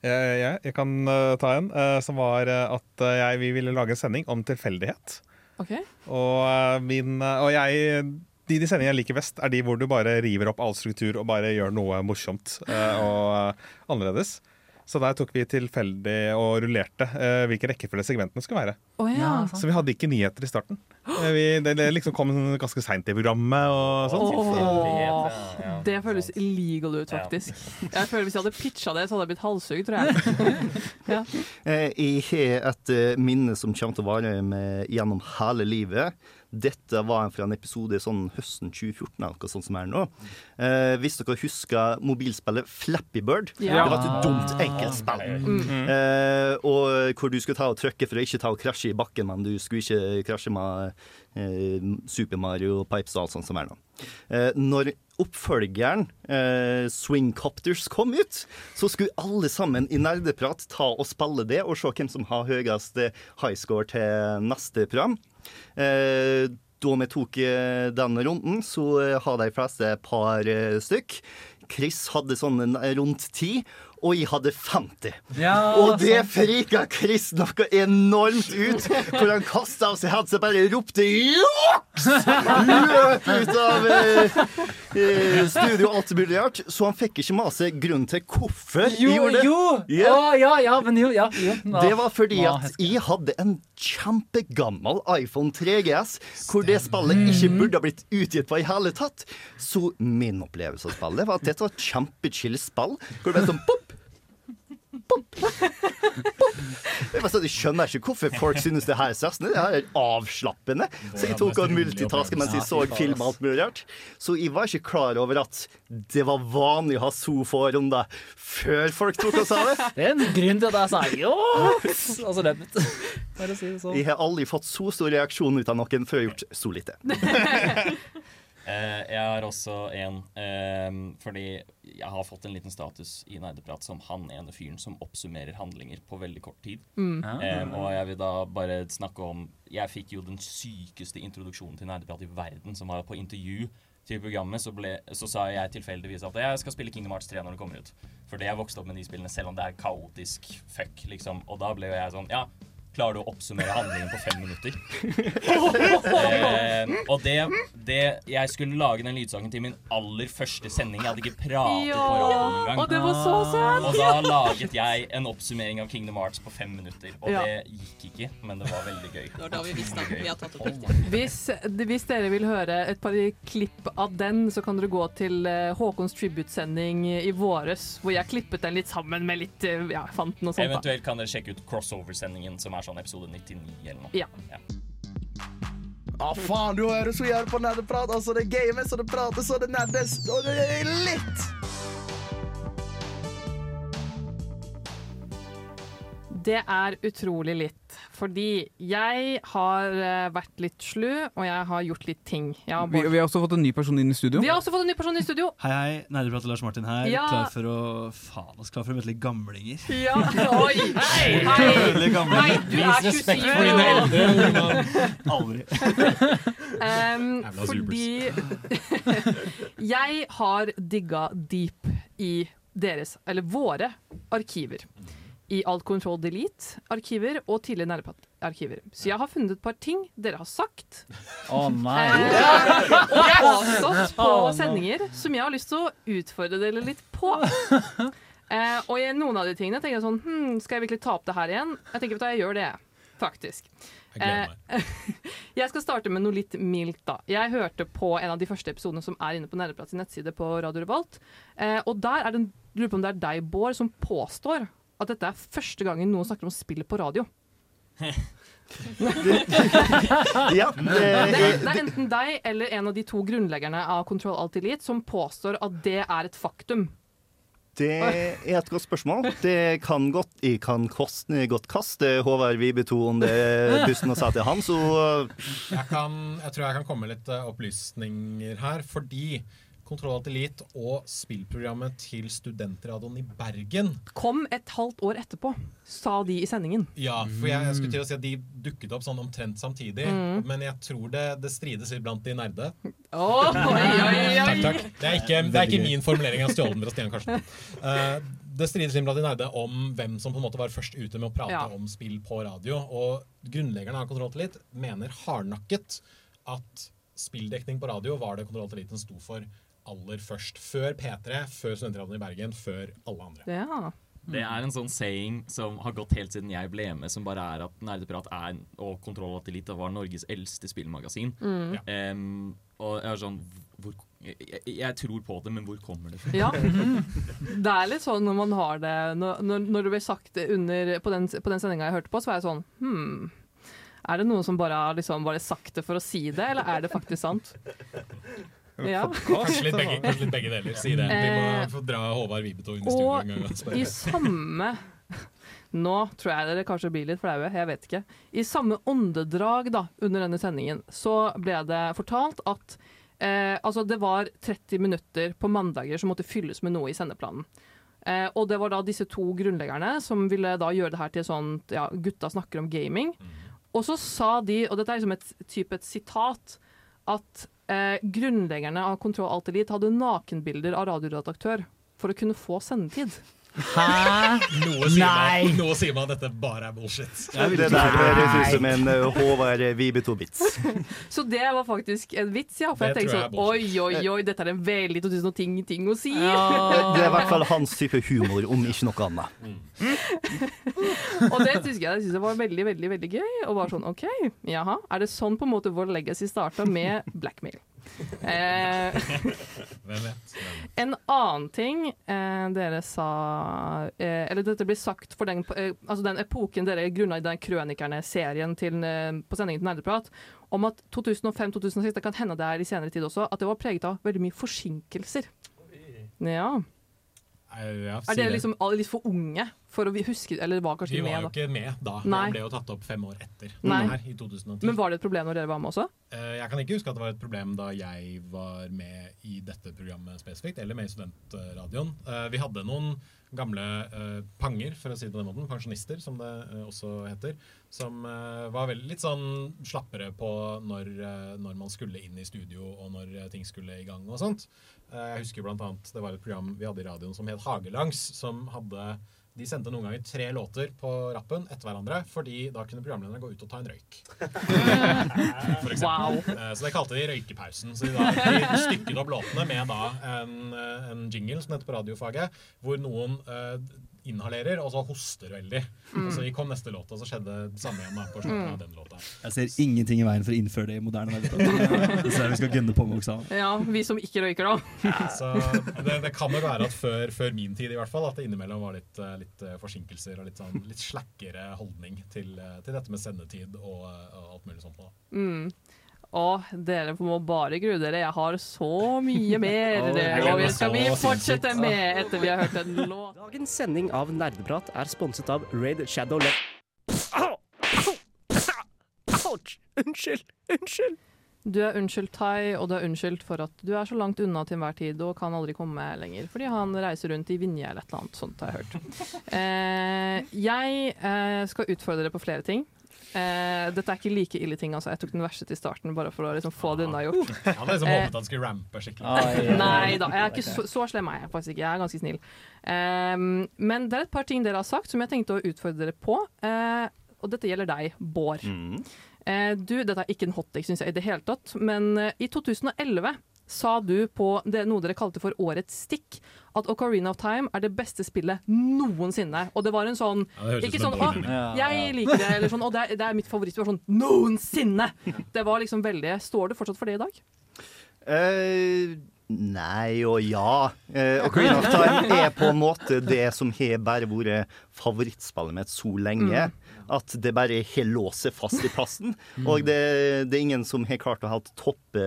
Jeg, jeg, jeg kan uh, ta en, uh, som var uh, at eh, jeg, vi ville lage en sending om tilfeldighet. OK? Og, eh, min, eh, og jeg de, de sendingene jeg liker best, er de hvor du bare river opp all struktur og bare gjør noe morsomt eh, og eh, annerledes. Så der tok vi tilfeldig og rullerte eh, hvilken rekkefølge segmentene skulle være. Oh, ja. Så vi hadde ikke nyheter i starten. Eh, vi, det, det liksom kom ganske seint i programmet og sånn. Åh, det føles illegal ut, faktisk. Jeg føler Hvis jeg hadde pitcha det, så hadde jeg blitt halshugd, tror jeg. ja. Eh, Jeg har et eh, minne som kommer til å vare med gjennom hele livet. Dette var fra en episode sånn høsten 2014, eller noe sånt som er nå. Eh, hvis dere husker mobilspillet Flappy Bird. Ja. Det var et dumt enkeltspill. Mm. Eh, og hvor du skulle ta og trykke for å ikke ta og krasje i bakken, men du skulle ikke krasje med eh, Super Mario Pipes og alt sånt som er nå. Eh, når oppfølgeren eh, Swingcopters kom ut, så skulle alle sammen i Nerdeprat ta og spille det, og se hvem som har høyest eh, high score til neste program. Eh, da vi tok denne den runden, så har de fleste et par eh, stykk. Chris hadde sånn rundt ti, og jeg hadde 50. Ja, og det frika Chris noe enormt ut, hvor han kasta av seg headset og bare ropte 'juks!' Løp ut av eh, eh, studio alt mulig rart. Så han fikk ikke mase grunnen til hvorfor jeg Jo, gjorde det. jo! Ja. Å, ja, ja, men jo, ja, jo. Ja. Det var fordi at jeg hadde en kjempegammel iPhone 3GS, hvor det spillet ikke burde ha blitt utgitt på i hele tatt. Så min opplevelse av spillet var at dette var et kjempechill spill. Hvor det ble sånn pop, pop, pop. Jeg, var sånn, jeg skjønner ikke hvorfor folk synes det her er stressende. Det her er avslappende. Så jeg tok og multitaska mens jeg så film alt mulig rart. Så jeg var ikke klar over at det var vanlig å ha få før folk tok og sa det. Det er en grunn til at jeg sa jo! Og så løp ut. Bare å si det sånn. Jeg har aldri fått så stor reaksjon ut av noen før jeg har gjort så lite. Eh, jeg har også en eh, fordi jeg har fått en liten status i Nerdeprat som han ene fyren som oppsummerer handlinger på veldig kort tid. Mm. Eh, og jeg vil da bare snakke om Jeg fikk jo den sykeste introduksjonen til Nerdeprat i verden, som var på intervju til programmet, så, ble, så sa jeg tilfeldigvis at jeg skal spille Kingdom Hearts 3 når det kommer ut. Fordi jeg vokste opp med de spillene, selv om det er kaotisk fuck, liksom. Og da ble jo jeg sånn Ja, klarer du å oppsummere handlingen på fem minutter? eh, og det, det Jeg skulle lage den lydsaken til min aller første sending. Jeg hadde ikke pratet Ja, på radioen engang. og det var så søt! Og da laget jeg en oppsummering av Kingdom Hearts på fem minutter. Og Ja. det gikk ikke, men det var veldig gøy. Det var da vi visste at vi hadde tatt opp riktig. Hvis, hvis dere vil høre et par klipp av den, så kan dere gå til eh, Håkons tribute-sending i våres, hvor jeg klippet den litt sammen med litt eh, Ja, jeg fant den og sånt. Eventuelt kan dere sjekke ut crossover-sendingen, som er sånn episode 99 eller noe. Ja. Ja, faen, du hører så jævlig på nerdeprat. Altså, det games, og det prates, og det nerdes, og det er litt. Det er utrolig litt. Fordi jeg har eh, vært litt slu, og jeg har gjort litt ting. Har Vi, vi har også fått en ny person inn i studio. Vi har også fått en ny person i studio. Hei, hei. Nerdeprat Lars Martin her. Ja. Klar for å Faen, oss klar for å møte litt gamlinger. Ja, oi, hei, hei. Hei, du er 27 år. Aldri. Um, fordi Jeg har digga deep i deres, eller våre, arkiver. I Alt Control Delete-arkiver og tidligere Nerdeprat-arkiver. Så jeg har funnet et par ting dere har sagt. Å nei. Eh, og påstått på sendinger som jeg har lyst til å utfordre dere litt på. Eh, og i noen av de tingene tenker jeg sånn hm, Skal jeg virkelig ta opp det her igjen? Jeg tenker du jeg gjør det, faktisk. Jeg Eh, jeg skal starte med noe litt mildt, da. Jeg hørte på en av de første episodene som er inne på Nerdeplats sin nettside på Radio Revolt. Eh, og der er det en, lurer på om det er deg, Bård, som påstår at dette er første gangen noen snakker om spill på radio. Ja, Det er, det, det er enten deg eller en av de to grunnleggerne av Control Alt Elite som påstår at det er et faktum. det er et godt spørsmål. Det kan godt Jeg kan koste godt kaste Håvard Vibeto om det pusten og og til han, så Jeg, kan, jeg tror jeg kan komme med litt eh, opplysninger her, fordi Kontroll Alt Elite og spillprogrammet til Studentradioen i Bergen Kom et halvt år etterpå, sa de i sendingen. Ja, for jeg, jeg skulle til å si at de dukket opp sånn omtrent samtidig. Mm. Men jeg tror det, det strides litt blant de nerde. Oi, oi, oi. Takk, takk. Det er ikke, det er ikke min formulering. Jeg har stjålet den fra Stian Karsten. Uh, det strides litt blant de nerde om hvem som på en måte var først ute med å prate Ja. om spill på radio. Og grunnleggerne av Kontroll til mener hardnakket at spilldekning på radio var det Kontroll til Elite sto for aller først. Før P3, før Studentradioen i Bergen, før alle andre. Ja. Det er en sånn saying som har gått helt siden jeg ble med, som bare er at Nerdeprat er, og Kontroll og Elite var Norges eldste spillmagasin. Mm. Um, og jeg er sånn hvor, jeg, jeg tror på det, men hvor kommer det fra? Ja. Det er litt sånn når man har det Når, når, det ble sagt under, på den, på den sendinga jeg hørte på, så var jeg sånn hmm, Er det noen som bare har liksom bare sagt det for å si det, eller er det faktisk sant? Ja. Kanskje litt begge, kanskje litt begge deler. Si det. Vi må Eh, få dra Håvard Vibeto inn i studio en gang. Og i samme Nå tror jeg dere kanskje blir litt flaue, jeg vet ikke. I samme åndedrag da, under denne sendingen så ble det fortalt at eh, altså det var 30 minutter på mandager som måtte fylles med noe i sendeplanen. Eh, og det var da disse to grunnleggerne som ville da gjøre det her til sånn ja, gutta snakker om gaming. Og så sa de, og dette er liksom et type et sitat, at eh, grunnleggerne av Kontroll Alt Elite hadde nakenbilder av radioredaktør for å kunne få sendetid. Hæ? Noe sier, Nei! meg, noe sier meg at dette bare er bullshit. Det der høres ut som en uh, Håvard Vibeto-vits. Så det var faktisk en vits, ja. For Det jeg tenkte sånn Oi, oi, oi, dette er en veldig 2010-ting å si. Det er i hvert fall hans type humor, om ikke noe annet. og det synes jeg, jeg synes var veldig, veldig veldig gøy. Og bare sånn OK, jaha. Er det sånn på en måte vår legacy starta, med blackmail? Eh, Hvem vet? En annen ting eh, dere sa eh, Eller dette blir sagt for den, eh, altså den epoken dere grunna i den Krønikerne-serien eh, på sendingen til Nerdeprat, om at 2005-2006, det kan hende det er i senere tid også, at det var preget av veldig mye forsinkelser. Ja. Ja, si Er dere liksom litt for unge for å huske Eller var kanskje Vi med, var jo da? ikke med da. Nei. Jeg ble jo tatt opp fem år etter. Nei. Det her, i 2010. Men var det et problem når dere var med også? Eh, Jeg kan ikke huske at det var et problem da jeg var med i dette programmet spesifikt, eller med i Studentradioen. Eh, Vi hadde noen gamle eh, panger, for å si det på den måten, pensjonister, som det eh, også heter, som eh, var veldig litt sånn slappere på når, eh, når man skulle inn i studio, og når eh, ting skulle i gang og sånt. Eh, Jeg husker blant annet, det var et program vi hadde i radioen som het Hagelangs, som hadde de sendte noen ganger tre låter på rappen etter hverandre, fordi da kunne programlederne gå ut og ta en røyk. For eksempel. Eh, Så det kalte de røykepausen. Så de, da, de stykket opp låtene med da en, eh, en jingle, som heter på radiofaget, hvor noen inhalerer, og så hoster veldig. Mm. Og så kom neste låt, og så skjedde det samme igjen med på slutten Mm. av den låta. Jeg ser ingenting i veien for å innføre det i moderne verden. Så vi skal gunne på med også. Ja, vi som ikke røyker, da. Så det, det kan nok være at før, før min tid i hvert fall, at det innimellom var litt, eh, litt eh, forsinkelser og litt, sånn, litt slakkere holdning til, eh, til dette med sendetid og, og alt mulig sånt. da. Mm. Og dere må bare grue dere, jeg har så mye mer. Og vi skal vi fortsette med etter vi har hørt en låt. Dagens sending av Nerdeprat er sponset av Raid Shadow! Ouch! Unnskyld! Unnskyld! Du er unnskyldt, Tai, og du er unnskyldt for at du er så langt unna til enhver tid og kan aldri komme lenger, fordi han reiser rundt i Vinje eller et eller annet sånt, har jeg hørt. Eh, jeg eh, skal utfordre dere på flere ting. Eh, dette er ikke like ille ting, altså. Jeg tok den verste til starten, bare for å liksom få det unnagjort. Han hadde liksom Eh, håpet han skulle rampe skikkelig. Nei da, jeg er ikke så, så slem er jeg faktisk ikke. Jeg er ganske snill. Ehm, men det er et par ting dere har sagt som jeg tenkte å utfordre dere på. Eh, og dette gjelder deg, Bård. Eh, du, dette er ikke en hotdate, syns jeg, i det hele tatt. Men eh, i 2011 sa du på det, noe dere kalte for Årets stikk, at Ocarina of Time er det beste spillet noensinne. Og det var en sånn Ja, Ikke sånn 'Å, jeg liker det', eller sånn 'Å, det er, det er mitt favoritt'. Det var sånn 'noensinne'! Det var liksom veldig Står du fortsatt for det i dag? Eh, nei og ja. Eh, Ocarina of Time er på en måte det som har bare vært favorittspillet mitt så lenge. At det bare har låst seg fast i plassen. Og det, det er ingen som har klart å helt toppe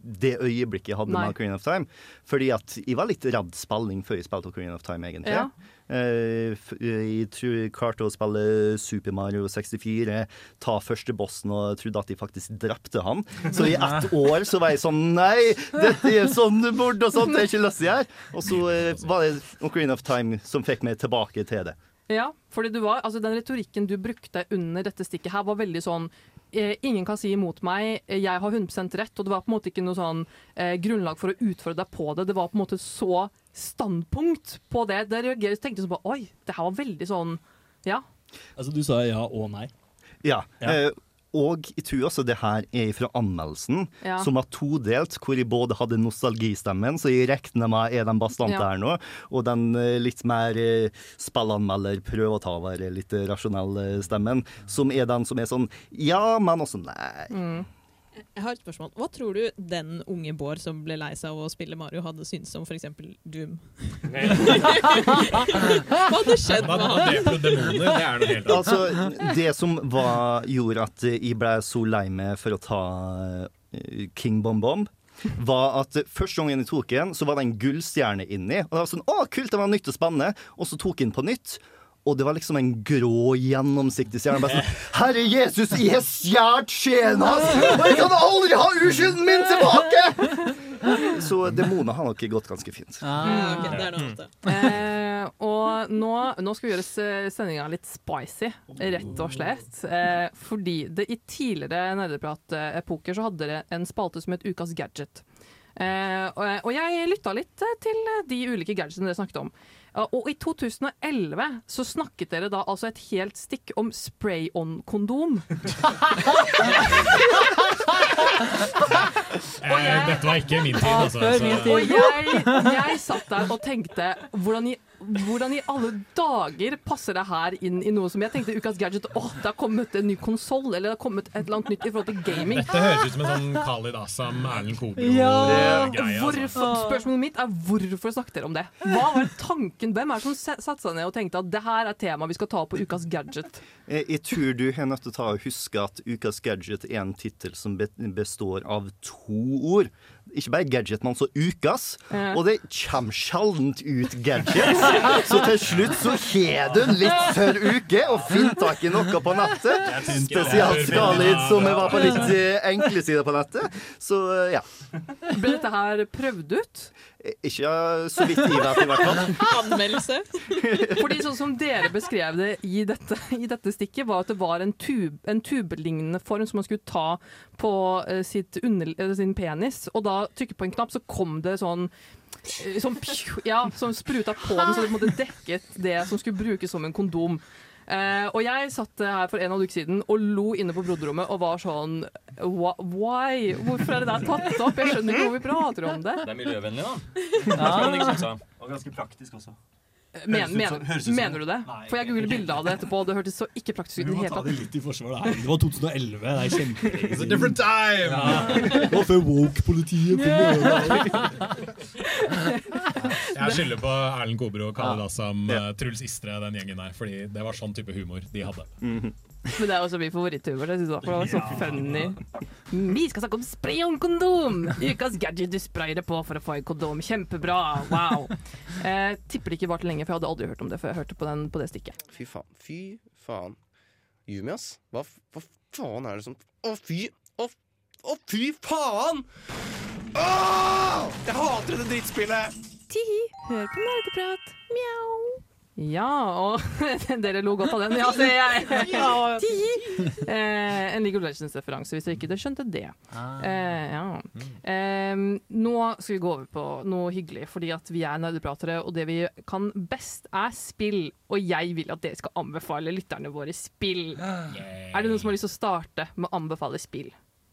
det øyeblikket jeg hadde Nei. med Ocarina of Time. Fordi at jeg var litt redd spilling før jeg spilte Ocarina of Time, egentlig. Ja. Eh, jeg tror jeg klarte å spille Super Mario 64, ta første bossen og trodde at de faktisk drepte han. Så i ett år så var jeg sånn Nei, dette er sånn mord og sånt, det er ikke å gjøre. Og så eh, var det Ocarina of Time som fikk meg tilbake til det. Ja, fordi du var, altså den retorikken du brukte under dette stikket her var veldig sånn eh, Ingen kan si imot meg, eh, jeg har 100% rett. Og det var på en måte ikke noe sånn eh, grunnlag for å utfordre deg på det. Det var på en måte så standpunkt på det. Det reagerte tenkte sånn på Oi, det her var veldig sånn Ja. Altså, du sa ja og nei. Ja. Eh, og jeg tror også det her er fra anmeldelsen, Ja. som var todelt, hvor jeg både hadde nostalgistemmen, så jeg regner med er den bastante Ja. her nå, og den eh, litt mer eh, spillanmelder, prøver å ta være litt eh, rasjonell stemmen, som er den som er sånn ja, men også nei. Mm. Jeg har et spørsmål. Hva tror du den unge Bård som ble lei seg av å spille Mario, hadde syntes om f.eks. Doom? Hva hadde skjedd med han? Altså, det som var, gjorde at jeg ble så lei meg for å ta eh, King Bomb Bomb, var at første gangen jeg tok den, så var det en gullstjerne inni. Og det var sånn, å kult, det var nytt og spennende. Og så tok jeg den på nytt. Og det var liksom en grå, gjennomsiktig stjerne. Bare sånn, Herre Jesus, jeg har stjålet hans! Og jeg kan aldri ha uskylden min tilbake! Så demoner har nok gått ganske fint. Ah, okay. det er noe. Eh, og nå, nå skal vi gjøre sendinga litt spicy, rett og slett. Eh, fordi det i tidligere nerdeprat-epoker så hadde dere en spalte som het Ukas gadget. Eh, og, og jeg lytta litt eh, til de ulike gadgetene dere snakket om. Og i 2011 så snakket dere da altså et helt stikk om spray-on-kondom. Eh, dette var ikke min tid, altså. så- Og jeg, jeg satt der og tenkte hvordan i, hvordan i alle dager passer det her inn i noe som jeg tenkte Ukas gadget Åh, det har kommet en ny konsoll, eller det har kommet et eller annet nytt i forhold til gaming. Dette høres ut som en sånn Khalid Asam, Erlend Kobro-greie. Ja, altså. spørsmålet mitt er hvorfor snakket dere om det? Hva var tanken? Hvem er det som satte seg ned og tenkte at det her er tema vi skal ta på Ukas gadget? Jeg, jeg tror du har nødt til å ta og huske at Ukas gadget er en tittel som består av to ord. Ikke bare gadget, men også ukas. Ja. Og det kommer sjelden ut gadgets. Så til slutt så har du en litt før uke og finner tak i noe på nettet. Spesielt Skalid, som var på litt eh, enkle sider på nettet. Så eh, ja. Ble dette her prøvd ut? Ikke så vidt vet, i hvert fall. Anmeldelse. Fordi sånn som dere beskrev det i dette, i dette stikket, var at det var en, tub, en tubelignende form som man skulle ta på eh, sitt under, sin penis, og da trykke på en knapp, så kom det sånn eh, Sånn ja, som spruta på den, så det dekket det som skulle brukes som en kondom. Eh, og jeg satt her for en og en uke siden og lo inne på broderommet og var sånn Why? Hvorfor er det der tatt opp? Jeg skjønner ikke hvor vi prater om det. Det er miljøvennlig, da. Ja. Og ganske praktisk også. Men, men, ut som- mener du det? For jeg googlet bilde av det etterpå, og det hørtes så ikke praktisk ut Vi må ta det litt i forsvar. da. Det var 2011. Det er kjempelenge It's a different time! Ja. Var før woke-politiet kom. Jeg skylder på Erlend Kobro, Khalid Assam, eh, Truls Istre, den gjengen der. Fordi det var sånn type humor de hadde. Men det er også min favoritthumor. Jeg synes det var- for det så funny. Vi skal snakke om spray on kondom! Ukas gadget du sprayer det på for å få en kondom. Kjempebra! Wow. Eh, tipper det ikke varte lenge, for jeg hadde aldri hørt om det før jeg hørte på, den, på det stikket. Fy faen. Fy faen. Yumi, ass. Hva, hva faen er det som Å, fy! Å, å, fy faen! Åh! Jeg hater dette drittspillet! Tihi, hør på nerdeprat. Mjau. Ja, og dere lo godt av den. Ja, så jeg, Ja. Eh, en League of Legends-referanse, hvis dere ikke skjønte det. Ah. Eh, ja. eh, nå skal vi gå over på noe hyggelig, fordi at vi er nerdepratere, og det vi kan best, er spill. Og jeg vil at dere skal anbefale lytterne våre spill. Er det noen som har lyst til å starte med å anbefale spill?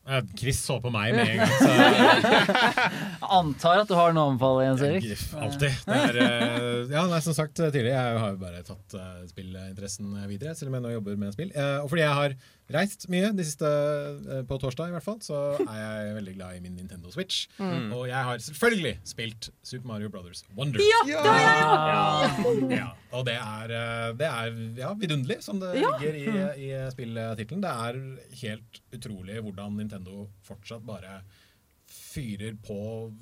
Eh, Chris så på meg med en gang. Så Antar at du har noe å anbefale, Jens Erik? alltid. Er, eh, ja, nei, som sagt tidligere, jeg har jo bare tatt uh, spillinteressen videre, selv om jeg nå jobber med spill. Eh, og fordi jeg har reist mye de siste, eh, på torsdag i hvert fall, så er jeg veldig glad i min Nintendo Switch. Mm. Og jeg har selvfølgelig spilt Super Mario Brothers Wonder. Ja, det har jeg ja. ja. Og det er, eh, det er ja, vidunderlig, som det Ja. ligger i, i spilltittelen. Det er helt utrolig hvordan Nintendo fortsatt bare fyrer på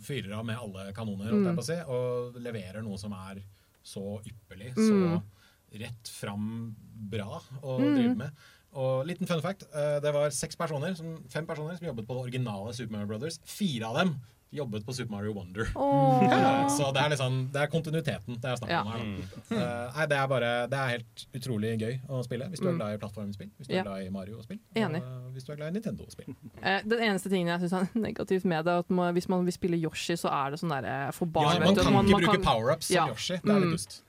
fyrer av med alle kanoner, holdt Mm. jeg på å si, og leverer noe som er så ypperlig, Mm. så rett fram bra å Mm. drive med. Og liten fun fact, eh, det var seks personer, som, fem personer som jobbet på det originale Super Mario Brothers. Fire av dem jobbet på Super Mario Wonder. Eh, Så det er liksom, det er kontinuiteten det er snakk Ja. om her. Da. Eh, nei, det er bare, det er helt utrolig gøy å spille, hvis du er Mm. glad i plattformspill, hvis du Ja. er glad i Mario-spill, og hvis du er glad i Nintendo-spill. Eh, den eneste tingen jeg syns er negativt med det, er at man, hvis man vil spille Yoshi, så er det sånn derre for barn. Ja, man kan ikke bruke power-ups som Ja. Yoshi. Det er litt Mm. dust.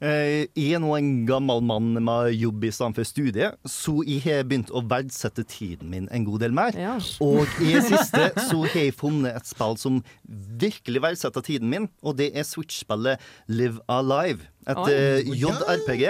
Eh, Jeg er nå en gammel mann med jobb i stedet for studie, så jeg har begynt å verdsette tiden min en god del mer. Og i det siste så har jeg funnet et spill som virkelig verdsetter tiden min, og det er Switch-spillet Live Alive. Et eh, JRPG.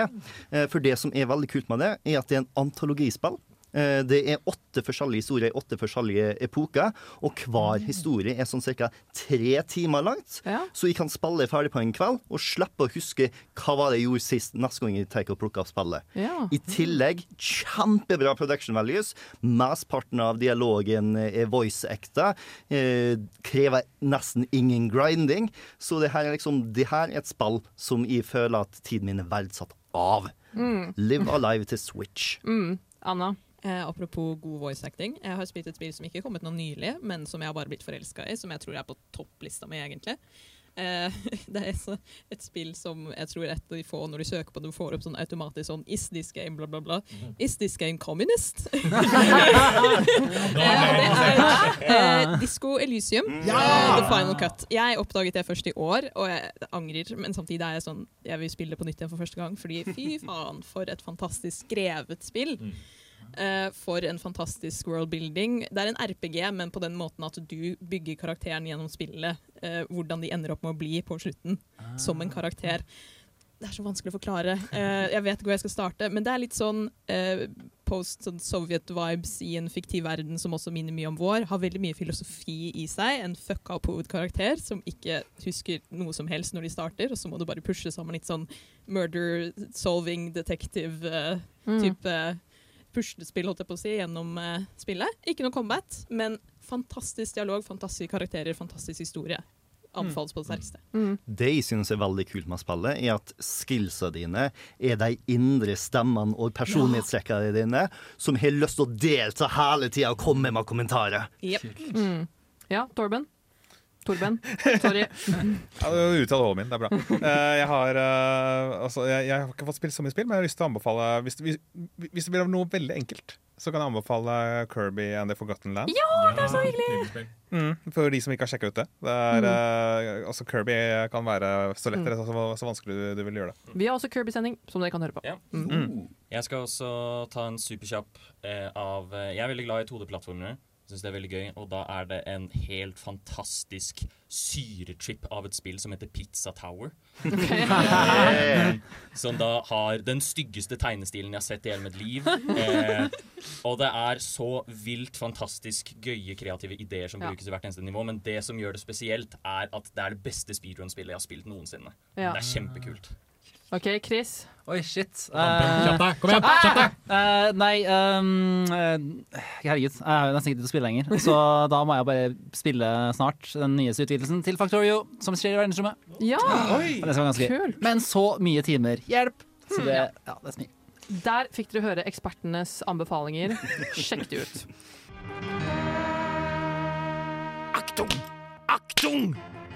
Eh, For det som er veldig kult med det, er at det er en antologispill. Eh, Det er åtte forskjellige historier i åtte forskjellige epoker, og hver historie er sånn ca. tre timer langt. Så jeg kan spille ferdig på en kveld og slippe å huske hva var det jeg gjorde sist neste gang jeg tar og plukker opp spillet. Ja. I tillegg kjempebra production values. Mesteparten av dialogen er voice-ekte. Eh, krever nesten ingen grinding. Så det her er liksom Det her er et spill som jeg føler at tiden min er verdsatt av. Mm. Live Alive til Switch. Mm. Anna? Eh, apropos god voice acting. Jeg har spilt et spill som ikke er kommet noe nylig, men som jeg har bare blitt forelska i, som jeg tror er på topplista mi, egentlig. Eh, det er så et spill som jeg tror et av de få når du søker på det, du får opp sånn automatisk sånn Is this game bla, bla, bla. Is this game communist? Eh, det er eh, Disco Elysium, eh, The Final Cut. Jeg oppdaget det først i år, og jeg angrer, men samtidig er jeg sånn Jeg vil spille det på nytt igjen for første gang, fordi fy faen, for et fantastisk skrevet spill. Eh, for en fantastisk worldbuilding. Det er en RPG, men på den måten at du bygger karakteren gjennom spillet. eh, hvordan de ender opp med å bli på slutten, som en karakter. Det er så vanskelig å forklare. Eh, jeg vet ikke hvor jeg skal starte, men det er litt sånn eh, post-Sovjet-vibes i en fiktiv verden som også minner mye om vår. Har veldig mye filosofi i seg. En fucka opp hovedkarakter som ikke husker noe som helst når de starter, og så må du bare pushe sammen litt sånn murder solving detective-type Mm. Puslespill, holdt jeg på å si, gjennom eh, spillet. Ikke noe combat, men fantastisk dialog, fantastiske karakterer, fantastisk historie. Anbefales på det sterkeste. Det jeg synes er veldig kult med spillet, er at skillsa dine er de indre stemmene og personlighetstrekkene dine som har lyst til å delta hele tida og komme med kommentarer. Mm. Ja, Torben? Torben? Sorry. Ja, du uttaler hålet min, det er bra. Uh, jeg, har, uh, altså, jeg, jeg har ikke fått spilt så mye spill, men jeg har lyst til å anbefale Hvis, hvis, hvis det blir noe veldig enkelt, så kan jeg anbefale Kirby and The Forgotten Land. Ja, det er så hyggelig! Mm, for de som ikke har sjekka ut det. det er, eh, altså Kirby kan være så lett Mm. eller så, så vanskelig du, du vil gjøre det. Vi har også Kirby-sending, som dere kan høre på. Mm. Jeg skal også ta en superkjapp av Jeg er veldig glad i 2D-plattformer. Syns det er veldig gøy. Og da er det en helt fantastisk syretrip av et spill som heter Pizza Tower. Eh, som da har den styggeste tegnestilen jeg har sett i hele mitt liv. Eh, og det er så vilt fantastisk gøye, kreative ideer som Ja. brukes i hvert eneste nivå. Men det som gjør det spesielt, er at det er det beste speedrun-spillet jeg har spilt noensinne. Ja. Det er kjempekult. OK, Chris. Oi, shit. Kjapp deg, kom igjen, kjapp deg! Eh, nei, ehm, eh, herregud. Jeg har jo nesten ikke tid til å spille lenger. Så da må jeg bare spille snart den nyeste utvidelsen til Factorio, som skjer i verdensrommet. Ja! Oi. det skal være ganske gøy. Men så mye timer. Hjelp! Så det, ja, det er smil. Der fikk dere høre ekspertenes anbefalinger. Sjekk det ut. Aktung! Aktung!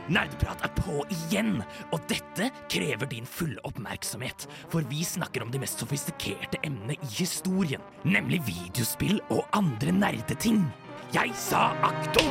Nerdeprat er på igjen, og dette krever din fulle oppmerksomhet. For vi snakker om de mest sofistikerte emnene i historien, nemlig videospill og andre nerdeting. Jeg sa aktum!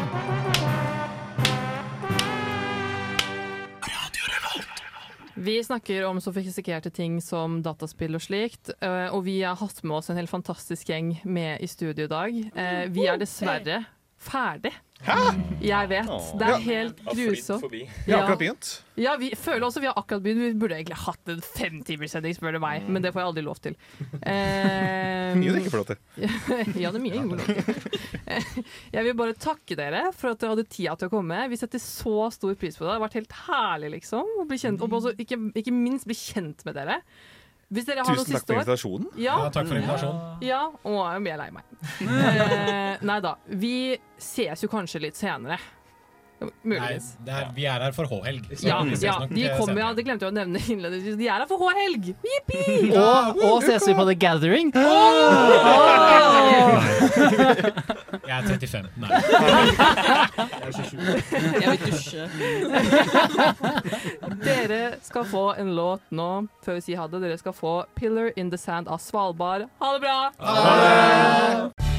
Vi snakker om sofistikerte ting som dataspill og slikt, eh, og vi har hatt med oss en helt fantastisk gjeng med i studio i dag. Eh, Vi er dessverre ferdig. Jeg vet. Det er Ja. helt grusomt. Vi har akkurat begynt. Ja, vi føler også vi har akkurat begynt. Vi burde egentlig hatt en femtimerssending, spør du meg, men det får jeg aldri lov til. Eh, Mye du ikke får lov til. ja, det er mye jeg ikke får lov til. Jeg vil bare takke dere for at dere hadde tida til å komme. Vi setter så stor pris på det. Det har vært helt herlig, liksom. Å bli kjent, og også, ikke, ikke minst bli kjent med dere. Hvis dere har noen Tusen takk siste for invitasjonen. Ja. Ja, takk for invitasjonen. Ja, å, jeg er lei meg. Eh, nei da. Vi ses jo kanskje litt senere. Nei, Muligens. det er, vi er her for H-helg. Ja, ja, de kommer, ja, det glemte jeg å nevne innledningsvis. De er her for H-helg! Jippi! Og, og ses vi på The Gathering? Jeg er 35. Nei. Jeg vil dusje. Dere skal få en låt nå, før vi sier ha det. Dere skal få 'Pillar in the Sand' av Svalbard. Ha det bra!